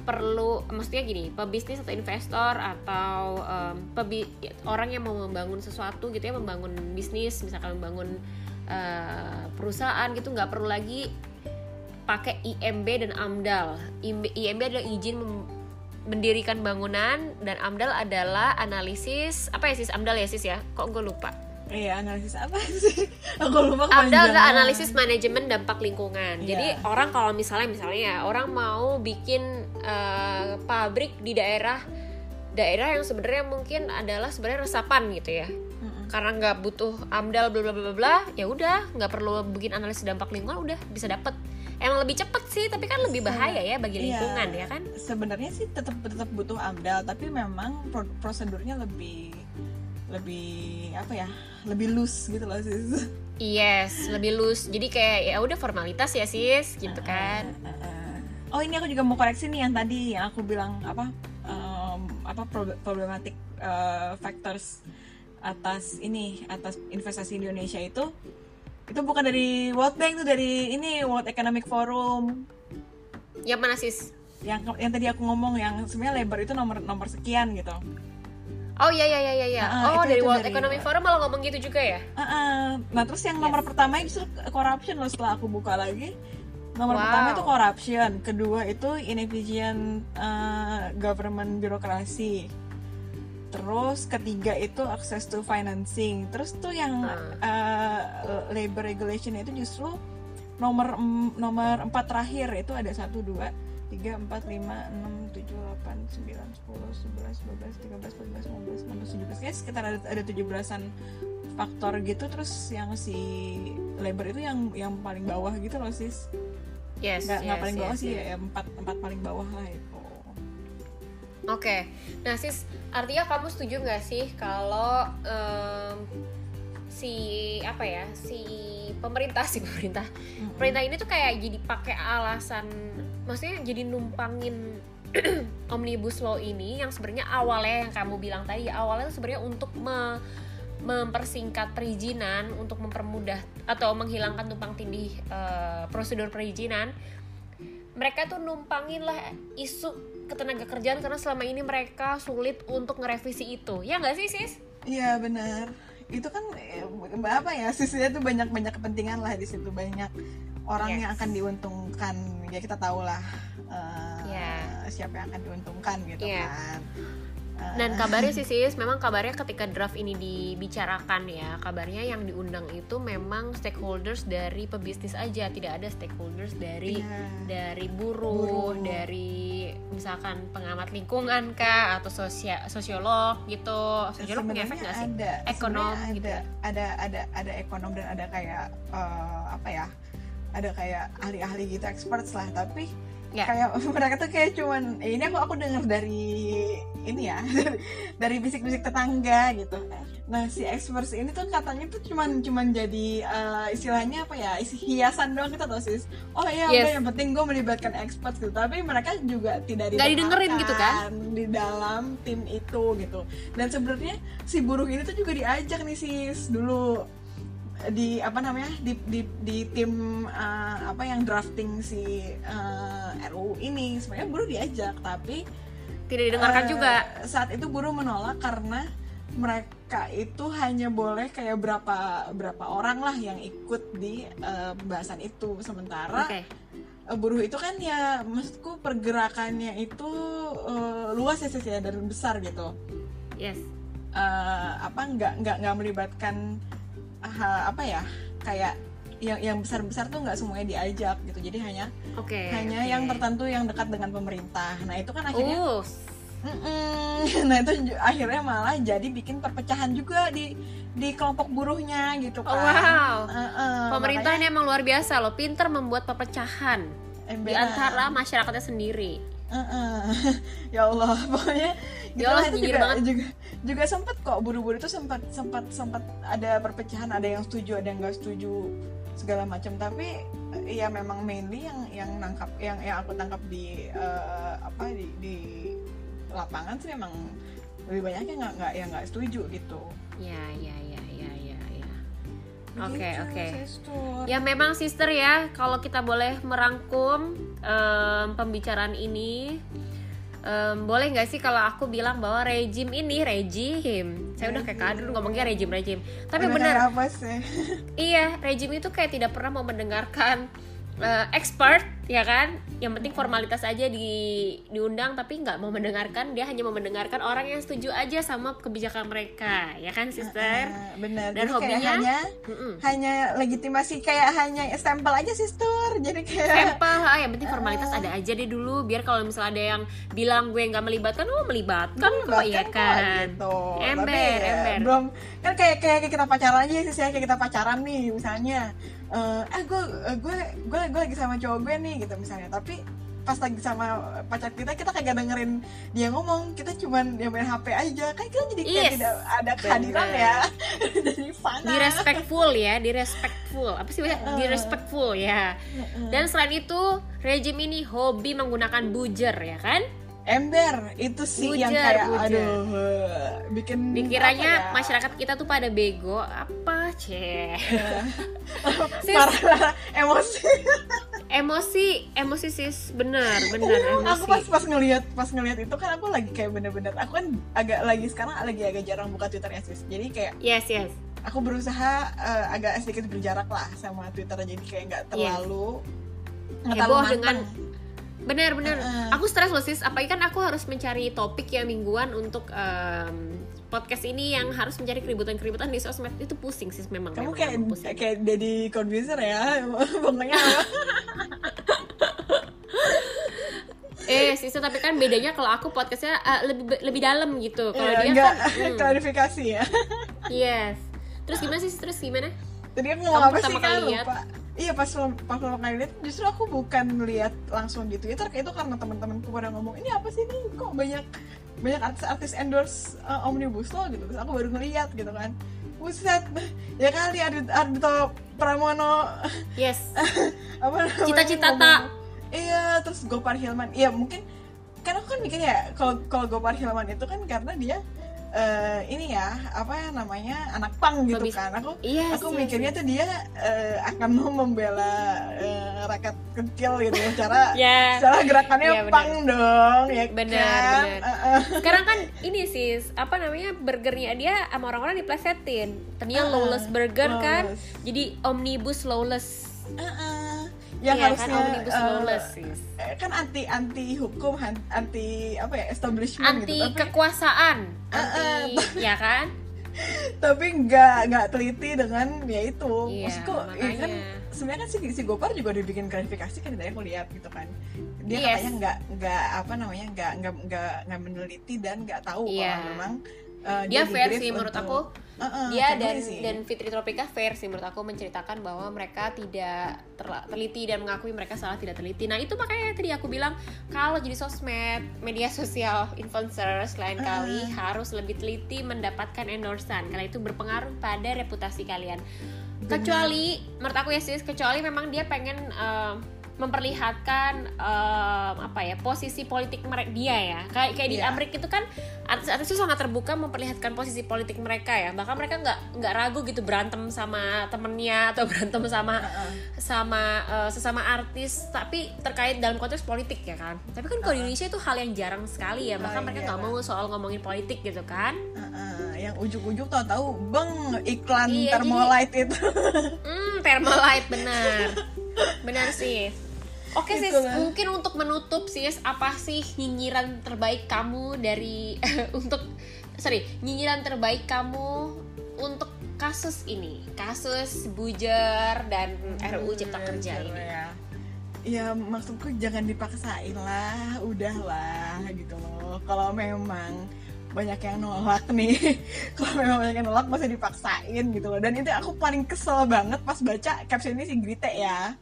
perlu maksudnya gini pebisnis atau investor atau um, pebi, orang yang mau membangun sesuatu gitu ya membangun bisnis misalkan membangun uh, perusahaan gitu nggak perlu lagi pakai IMB dan AMDAL IMB, IMB adalah izin mendirikan bangunan dan AMDAL adalah analisis apa ya sis? AMDAL ya sis ya? Kok gue lupa Iya analisis apa sih? Aku lupa AMDAL adalah analisis manajemen dampak lingkungan. Iya. Jadi orang kalau misalnya misalnya ya orang mau bikin uh, pabrik di daerah daerah yang sebenarnya mungkin adalah sebenarnya resapan gitu ya. Karena nggak butuh AMDAL bla bla bla bla, ya udah nggak perlu bikin analisis dampak lingkungan udah bisa dapet. Emang lebih cepet sih, tapi kan lebih bahaya ya bagi Iya. lingkungan ya kan? Sebenarnya sih tetap tetap butuh AMDAL, tapi memang pro- prosedurnya lebih lebih apa ya? Lebih loose gitu loh sis. Yes, lebih loose. Jadi kayak ya udah formalitas ya sis, gitu kan? Uh, uh, uh. Oh ini aku juga mau koreksi nih yang tadi yang aku bilang apa em, apa prob- problematic uh, factors atas ini atas investasi di Indonesia itu itu bukan dari World Bank itu dari ini World Economic Forum Yang mana sis? yang yang tadi aku ngomong yang sebenarnya labor itu nomor nomor sekian gitu. Oh iya iya iya iya. Ah, oh itu- dari itu World dari- Economic Forum malah ngomong gitu juga ya? Uh, uh. Nah terus yang nomor Yes. pertama justru corruption loh setelah aku buka lagi. Nomor Wow. pertama itu corruption, kedua itu inefficient uh, government birokrasi. Terus ketiga itu access to financing. Terus tuh yang uh, labor regulation itu justru nomor nomor empat terakhir itu ada satu dua tiga empat lima enam tujuh delapan sembilan sepuluh sebelas dua belas tiga belas empat belas lima belas enam belas tujuh belas Kayaknya sekitar ada ada tujuh belasan faktor gitu terus yang si labor itu yang yang paling bawah gitu loh sis Yes. nggak nggak yes, paling bawah yes, sih yes. ya empat empat paling bawah lah itu Oke, nah sis, artinya kamu setuju nggak sih kalau em, si apa ya, si pemerintah si pemerintah, pemerintah ini tuh kayak jadi pakai alasan, maksudnya jadi numpangin omnibus law ini yang sebenarnya awalnya yang kamu bilang tadi ya awalnya tuh sebenarnya untuk me- mempersingkat perizinan untuk mempermudah atau menghilangkan tumpang tindih eh, prosedur perizinan mereka tuh numpangin lah isu ketenaga kerjaan karena selama ini mereka sulit untuk ngerevisi itu. Ya nggak sih sis? Iya benar. Itu kan eh, apa ya sisinya tuh banyak banyak kepentingan lah di situ. Banyak orang Yes. yang akan diuntungkan ya kita tahu lah eh, Iya. siapa yang akan diuntungkan gitu Iya. kan. Eh, dan kabarnya sih sis memang kabarnya ketika draft ini dibicarakan ya kabarnya yang diundang itu memang stakeholders dari pebisnis aja tidak ada stakeholders dari iya. dari buruh, Buruh. dari misalkan pengamat lingkungan kah atau sosia sosiolog gitu sosiolog punya efek nggak sih ada Ekonom sebenarnya gitu ada, ada ada ada ekonom dan ada kayak eh, apa ya ada kayak ahli-ahli gitu experts lah tapi Ya. kayak mereka tuh kayak cuman eh, ini aku aku dengar dari ini ya dari, dari bisik-bisik tetangga gitu nah si experts ini tuh katanya tuh cuman cuman jadi eh, istilahnya apa ya isi hiasan doang kita tau sis oh iya Yes. udah yang penting gue melibatkan experts gitu tapi mereka juga tidak Nggak didengerin gitu kan? di dalam tim itu gitu dan sebenarnya si buruh ini tuh juga diajak nih sis dulu di apa namanya di di, di tim eh, apa yang drafting si eh, RUU ini. Sebenarnya buruh diajak tapi tidak didengarkan eh, juga. saat itu buruh menolak karena mereka itu hanya boleh kayak berapa berapa orang lah yang ikut di eh, pembahasan itu. Sementara eh, buruh itu kan ya maksudku pergerakannya itu eh, luas ya Sis, ya dan besar gitu. Yes. Eh, apa nggak nggak nggak melibatkan ah, apa ya kayak yang yang besar besar tuh nggak semuanya diajak gitu. Jadi hanya oke hanya oke. yang tertentu yang dekat dengan pemerintah. Nah itu kan akhirnya uh nah itu akhirnya malah jadi bikin perpecahan juga di di kelompok buruhnya gitu oh, kan. wow. Heeh, pemerintah makanya ini emang luar biasa loh pinter membuat perpecahan. Di antara masyarakatnya sendiri Heeh. ya Allah pokoknya Ya Allah, itulah itu juga, banget. juga juga sempat kok buru-buru itu sempat sempat sempat ada perpecahan ada yang setuju ada yang nggak setuju segala macam tapi ya memang mainly yang yang nangkap yang yang aku tangkap di eh, apa di, di lapangan sih memang lebih banyak yang nggak nggak yang nggak setuju gitu. Ya, ya, ya. Oke, Begitu, oke. Sister. Ya memang sister ya, kalau kita boleh merangkum em, pembicaraan ini, em, boleh nggak sih kalau aku bilang bahwa rejim ini rejim, saya udah kayak kadrun ngomongnya rejim rejim, tapi benar, apa sih? iya rejim itu kayak tidak pernah mau mendengarkan eh, expert, ya kan? Yang penting formalitas aja di diundang, tapi nggak mau mendengarkan, dia hanya mau mendengarkan orang yang setuju aja sama kebijakan mereka, ya kan sister? Ah, bener. Dan Jadi hobinya? hanya Mm-mm. hanya legitimasi kayak hanya stempel aja sister. Jadi kayak Sampel, ah, yang penting formalitas ada aja deh dulu biar kalau misalnya ada yang bilang gue nggak melibatkan, oh melibatkan kok iya kan. gitu. Ember, Tapi ya, ember. belum kan kayak kayak kayak kita pacaran aja sih kayak kita pacaran nih misalnya eh eh gue gue gue gue lagi sama cowok gue nih gitu misalnya tapi pas lagi sama pacar kita kita kagak dengerin dia ngomong kita cuman dia main HP aja kan kita jadi kayak Yes, tidak ada kehadiran bener. ya jadi fana Di respectful ya, di respectful. Apa sih bahasa? Di respectful ya. Dan selain itu, rejim ini hobi menggunakan bujer ya kan? ember itu sih yang Bujer, kayak bujer. aduh eh, bikin Dikiranya ya? masyarakat kita tuh pada bego, apa ceh? Sis, marah emosi emosi, emosi sis, bener, bener aku pas emosi. pas ngelihat pas ngelihat itu kan aku lagi kayak bener-bener aku kan agak lagi sekarang lagi agak jarang buka Twitter ya sis jadi kayak Yes, yes. aku berusaha eh, agak sedikit berjarak lah sama Twitter jadi kayak nggak terlalu nggak Heboh dengan. Bener bener. Heeh. Aku stres loh sis. Apalagi kan aku harus mencari topik ya mingguan untuk em, podcast ini yang harus mencari keributan-keributan di sosmed itu pusing sis memang. kamu memang, kayak memang pusing. kayak Deddy Corbuzier ya pokoknya? Eh sis tapi kan bedanya kalau aku podcastnya eh, lebih lebih dalam gitu. Kalau Iya, dia nggak kan hmm, klarifikasi ya yes. Terus gimana sih terus gimana? Tadi aku ngomong apa sih kan lupa. Iya pas pas pertama kali lihat justru aku bukan lihat langsung di Twitter kayak itu karena teman-temanku pada ngomong ini apa sih nih kok banyak banyak artis-artis endorse uh, omnibus law gitu terus aku baru ngeliat gitu kan Buset, ya kali Ardito, Ardito Pramono Yes. apa Cita-cita tak. Iya, terus Gopar Hilman. Iya, mungkin kan aku kan mikir ya kalau kalau Gopar Hilman itu kan karena dia eh, ini ya apa namanya anak pang gitu Lebih- kan aku Yes, aku yes, mikirnya yes. tuh dia eh, akan mau membela eh, rakyat kecil gitu cara Ya. cara gerakannya Iya, benar. pang dong ya Benar, kan benar. Eh. Sekarang kan ini sis, apa namanya burgernya dia sama orang-orang diplesetin. Tadinya Ah, lawless burger kan, lawless. jadi omnibus lawless. Eh, eh. Yang Iya harusnya kan omnibus lawless sis. eh, kan anti anti hukum anti apa ya establishment Anti gitu tapi kekuasaan, Ah, ah. anti ya kan? tapi nggak nggak teliti dengan ya itu Iya, maksudku ya makanya. kan sebenarnya kan si, si Gopar juga dibikin klarifikasi kan dari aku lihat gitu kan dia Yes. katanya nggak nggak apa namanya nggak nggak nggak nggak meneliti dan nggak tahu Iya. kalau memang uh, Dia fair sih menurut untuk- aku. Uh-uh, Dia fair dan sih. dan Fitri Tropika fair sih menurut aku menceritakan bahwa mereka tidak teliti dan mengakui mereka salah tidak teliti. Nah itu makanya tadi aku bilang kalau jadi sosmed, media sosial, influencers lain kali harus lebih teliti mendapatkan endorsan karena itu berpengaruh pada reputasi kalian. Kecuali menurut aku ya sis, kecuali memang dia pengen eh, memperlihatkan eh, apa ya posisi politik mereka dia ya. Kayak kayak di Iya. Amerika itu kan artis-artis itu sangat terbuka memperlihatkan posisi politik mereka ya. Bahkan mereka nggak nggak ragu gitu berantem sama temennya atau berantem sama Uh-uh. sama eh, sesama artis. Tapi terkait dalam konteks politik ya kan. Tapi kan kalau di Indonesia itu hal yang jarang sekali ya. Bahkan Oh, mereka iya, nggak mau soal ngomongin politik gitu kan. Uh-uh, yang ujuk-ujuk tahu-tahu beng iklan Iya, Thermolite itu. Hmm, Thermolite benar. benar sih. Oke sis, Itulah. mungkin untuk menutup sis, apa sih nyinyiran terbaik kamu dari untuk sorry, nyinyiran terbaik kamu untuk kasus ini, kasus Bujer dan RUU Cipta Kerja ini. ya. Ya maksudku jangan dipaksain lah. Udahlah gitu loh. Kalau memang banyak yang nolak nih kalau memang banyak yang nolak masa dipaksain gitu loh. Dan itu aku paling kesel banget pas baca captionnya si Grite ya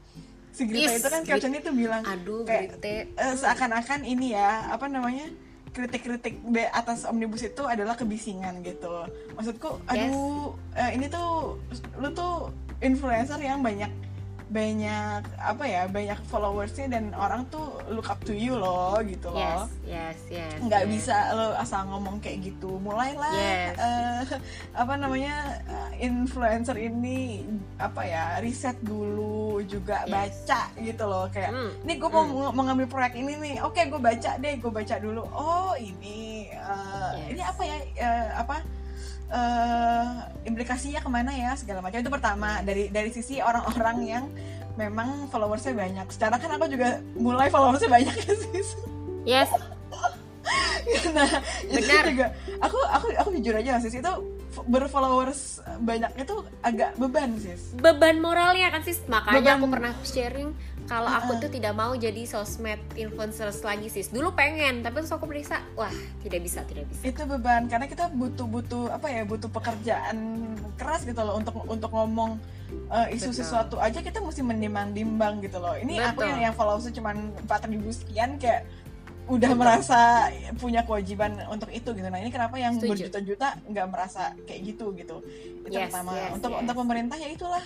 si Grite Yes, itu kan captionnya tuh bilang Aduh, kayak Grite. eh, seakan-akan ini ya apa namanya kritik-kritik di atas omnibus itu adalah kebisingan gitu maksudku aduh eh, ini tuh lu tuh influencer yang banyak banyak apa ya banyak followersnya dan orang tuh look up to you loh gitu loh yes yes yes nggak yes. bisa lo asal ngomong kayak gitu mulailah Yes. eh, apa namanya eh, influencer ini apa ya riset dulu juga Yes. baca gitu loh kayak Hmm, ini gue mau mau ngambil proyek ini nih oke gue baca deh gue baca dulu oh ini eh, Yes. ini apa ya eh, apa eh implikasinya ke mana ya segala macam itu pertama dari dari sisi orang-orang yang memang followersnya banyak. Secara kan aku juga mulai followersnya banyak ya sis. yes nah itu Benar. juga aku aku aku jujur aja sis itu berfollowers banyak itu agak beban sis. beban moralnya kan sis makanya Beban- aku pernah sharing kalau aku tuh tidak mau jadi sosmed influencers lagi sis. Dulu pengen tapi terus aku periksa wah tidak bisa tidak bisa. Itu beban karena kita butuh butuh apa ya butuh pekerjaan keras gitu loh untuk untuk ngomong uh, isu Betul. sesuatu aja kita mesti menimbang-nimbang gitu loh. Ini aku Betul. yang yang followersnya cuma empat ribu sekian kayak udah merasa punya kewajiban untuk itu gitu. Nah ini kenapa yang berjuta-juta nggak merasa kayak gitu gitu? Itu Yes, pertama. yes, untuk yes. untuk pemerintah ya itulah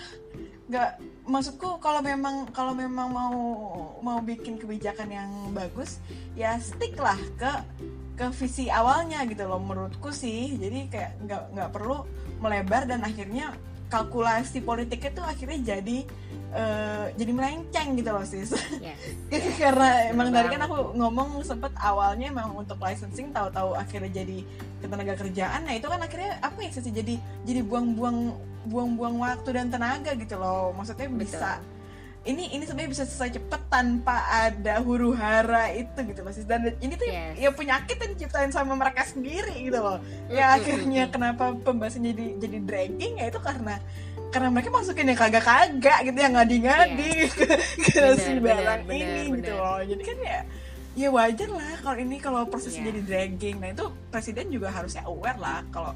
nggak maksudku kalau memang kalau memang mau mau bikin kebijakan yang bagus ya stick lah ke ke visi awalnya gitu loh menurutku sih. Jadi kayak nggak nggak perlu melebar dan akhirnya kalkulasi politiknya tuh akhirnya jadi eh, jadi melenceng gitu loh sis. Yes karena emang dari banget. kan aku ngomong sempet awalnya emang untuk licensing tahu-tahu akhirnya jadi ketenaga kerjaan. Nah itu kan akhirnya apa ya sih jadi jadi buang-buang buang-buang waktu dan tenaga gitu loh. Maksudnya bisa ini ini sebenarnya bisa selesai cepet tanpa ada huru hara itu gitu loh sis. Dan ini tuh Yes. ya penyakit yang diciptain sama mereka sendiri gitu loh. Mm, ya mm, akhirnya mm, mm. kenapa pembahasannya jadi jadi dragging ya itu karena karena mereka masukin yang kagak-kagak gitu yang ngadi-ngadi. Ke, ke Bener, si barang bener, ini gitu bener. loh. Jadi kan ya ya wajar lah kalau ini kalau prosesnya Iya. jadi dragging. Nah itu presiden juga harusnya aware lah kalau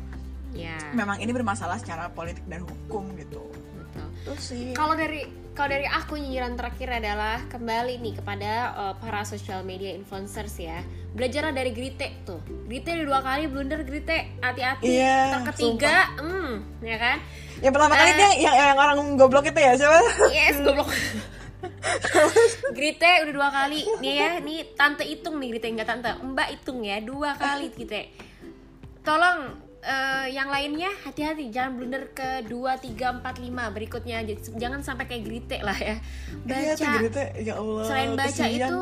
ya memang ini bermasalah secara politik dan hukum gitu. Betul. itu sih. Kalau dari kalau dari aku nyinyiran terakhir adalah kembali nih kepada uh, para social media influencers ya. Belajarlah dari Grite tuh. Grite udah dua kali blunder Grite. Hati-hati. Iya, Ntar ketiga, hmm, ya kan? yang pertama kali Eh. dia yang, yang orang goblok itu ya siapa Yes, goblok. Grite udah dua kali nih ya, nih tante hitung nih Grite enggak tante, Mbak hitung ya dua kali Grite. Tolong eh, yang lainnya hati-hati. Jangan blunder ke 2 3 4 5 berikutnya. Jangan sampai kayak Grite lah ya. Iya Baca. gitu ya Allah selain baca kesian. itu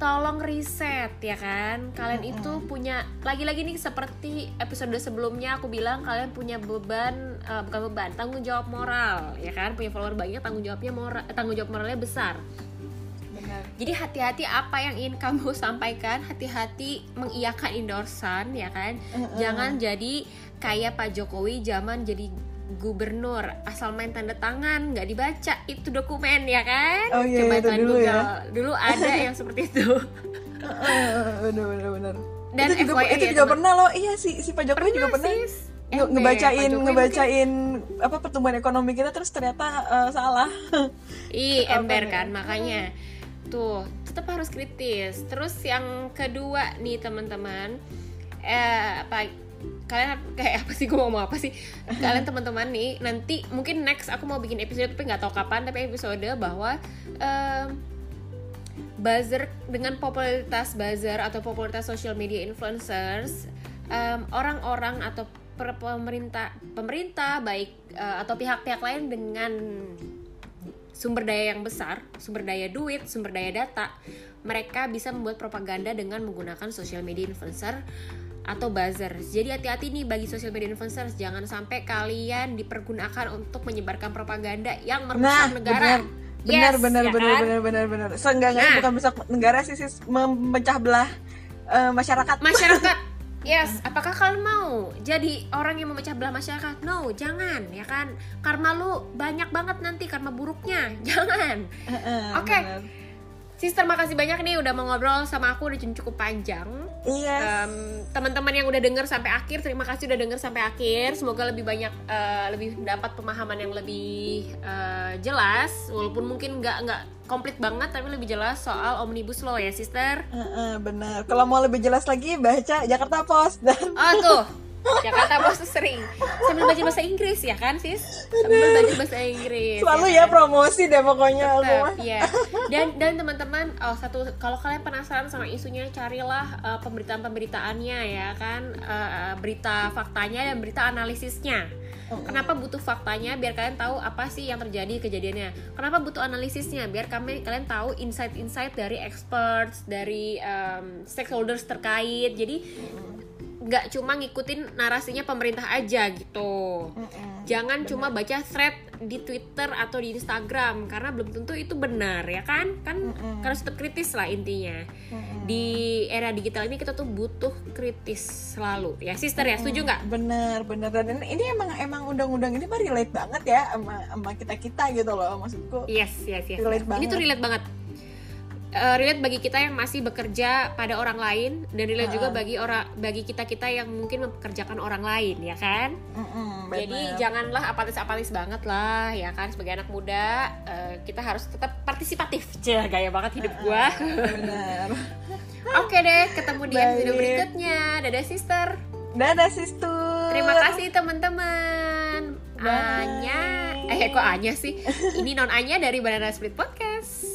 tolong riset ya kan? Kalian itu punya lagi-lagi nih seperti episode sebelumnya aku bilang kalian punya beban eh, bukan beban tanggung jawab moral ya kan? Punya follower banyak tanggung jawabnya moral tanggung jawab moralnya besar. Jadi hati-hati apa yang ingin kamu sampaikan hati-hati mengiyakan endorsan ya kan Mm-mm. jangan jadi kayak Pak Jokowi zaman jadi gubernur asal main tanda tangan nggak dibaca itu dokumen ya kan Oh iya, coba itu kalian dulu Google. ya. dulu ada yang seperti itu bener bener bener Dan itu juga FYI itu ya, juga teman. pernah loh iya si si Pak Jokowi juga pernah sis. nge- ngebacain ngebacain apa pertumbuhan ekonomi kita terus ternyata eh, salah mungkin- ih Apa ember kan makanya tuh tetap harus kritis. Terus yang kedua nih teman-teman eh apa kalian kayak apa sih gue mau ngomong apa sih? Kalian teman-teman nih nanti mungkin next aku mau bikin episode tapi nggak tahu kapan tapi episode bahwa em, buzzer dengan popularitas buzzer atau popularitas social media influencers em, orang-orang atau pemerintah pemerintah baik eh, atau pihak-pihak lain dengan sumber daya yang besar, sumber daya duit, sumber daya data, mereka bisa membuat propaganda dengan menggunakan social media influencer atau buzzer. Jadi hati-hati nih bagi social media influencers, jangan sampai kalian dipergunakan untuk menyebarkan propaganda yang nah merusak negara. benar Yes, benar ya benar kan? benar benar benar seenggaknya Nah. bukan bisa negara sih sis memecah belah eh, masyarakat Masyarakat Yes, apakah kalian mau jadi orang yang memecah belah masyarakat? No, jangan, ya kan? Karma lu banyak banget nanti karma buruknya. Jangan. Oke. benar. Sister makasih banyak nih udah mau ngobrol sama aku udah cukup panjang. iya. Em, teman-teman yang udah denger sampai akhir terima kasih udah denger sampai akhir. Semoga lebih banyak eh, lebih dapat pemahaman yang lebih eh, jelas. Walaupun mungkin nggak nggak komplit banget tapi lebih jelas soal omnibus law ya sister. Heeh, benar. Kalau mau lebih jelas lagi baca Jakarta Post dan oh tuh Jakarta Post tuh sering sambil belajar bahasa Inggris ya kan sis sambil belajar bahasa Inggris Selalu ya ya kan? promosi deh pokoknya Tetap, ya. Dan dan teman-teman, oh satu kalau kalian penasaran sama isunya, carilah uh, pemberitaan-pemberitaannya ya kan, Uh, berita faktanya dan berita analisisnya. Kenapa butuh faktanya? Biar kalian tahu apa sih yang terjadi kejadiannya. Kenapa butuh analisisnya? Biar kami kalian tahu insight-insight dari experts, dari um, stakeholders terkait. Jadi nggak cuma ngikutin narasinya pemerintah aja gitu. Jangan cuma baca thread di Twitter atau di Instagram karena belum tentu itu benar ya kan? Kan harus tetap kritis lah intinya. Di era digital ini kita tuh butuh kritis selalu. Ya, sister ya, setuju nggak? Bener bener dan ini emang emang undang-undang ini mah relate banget ya sama sama kita kita gitu loh maksudku. Yes, yes, yes. Relate yes. Ini tuh banget. relate banget. Eh, relate bagi kita yang masih bekerja pada orang lain dan relate juga Ah. bagi orang bagi kita kita yang mungkin mempekerjakan orang lain ya kan? Mm-mm, jadi bener. janganlah apatis-apatis banget lah ya kan? Sebagai anak muda eh, kita harus tetap partisipatif. Cih, gaya banget hidup gua. oke deh ketemu di episode berikutnya. Dadah sister. Dadah sister. terima kasih teman-teman. Anya. Eh kok Anya sih? Ini non Anya dari Banana Split Podcast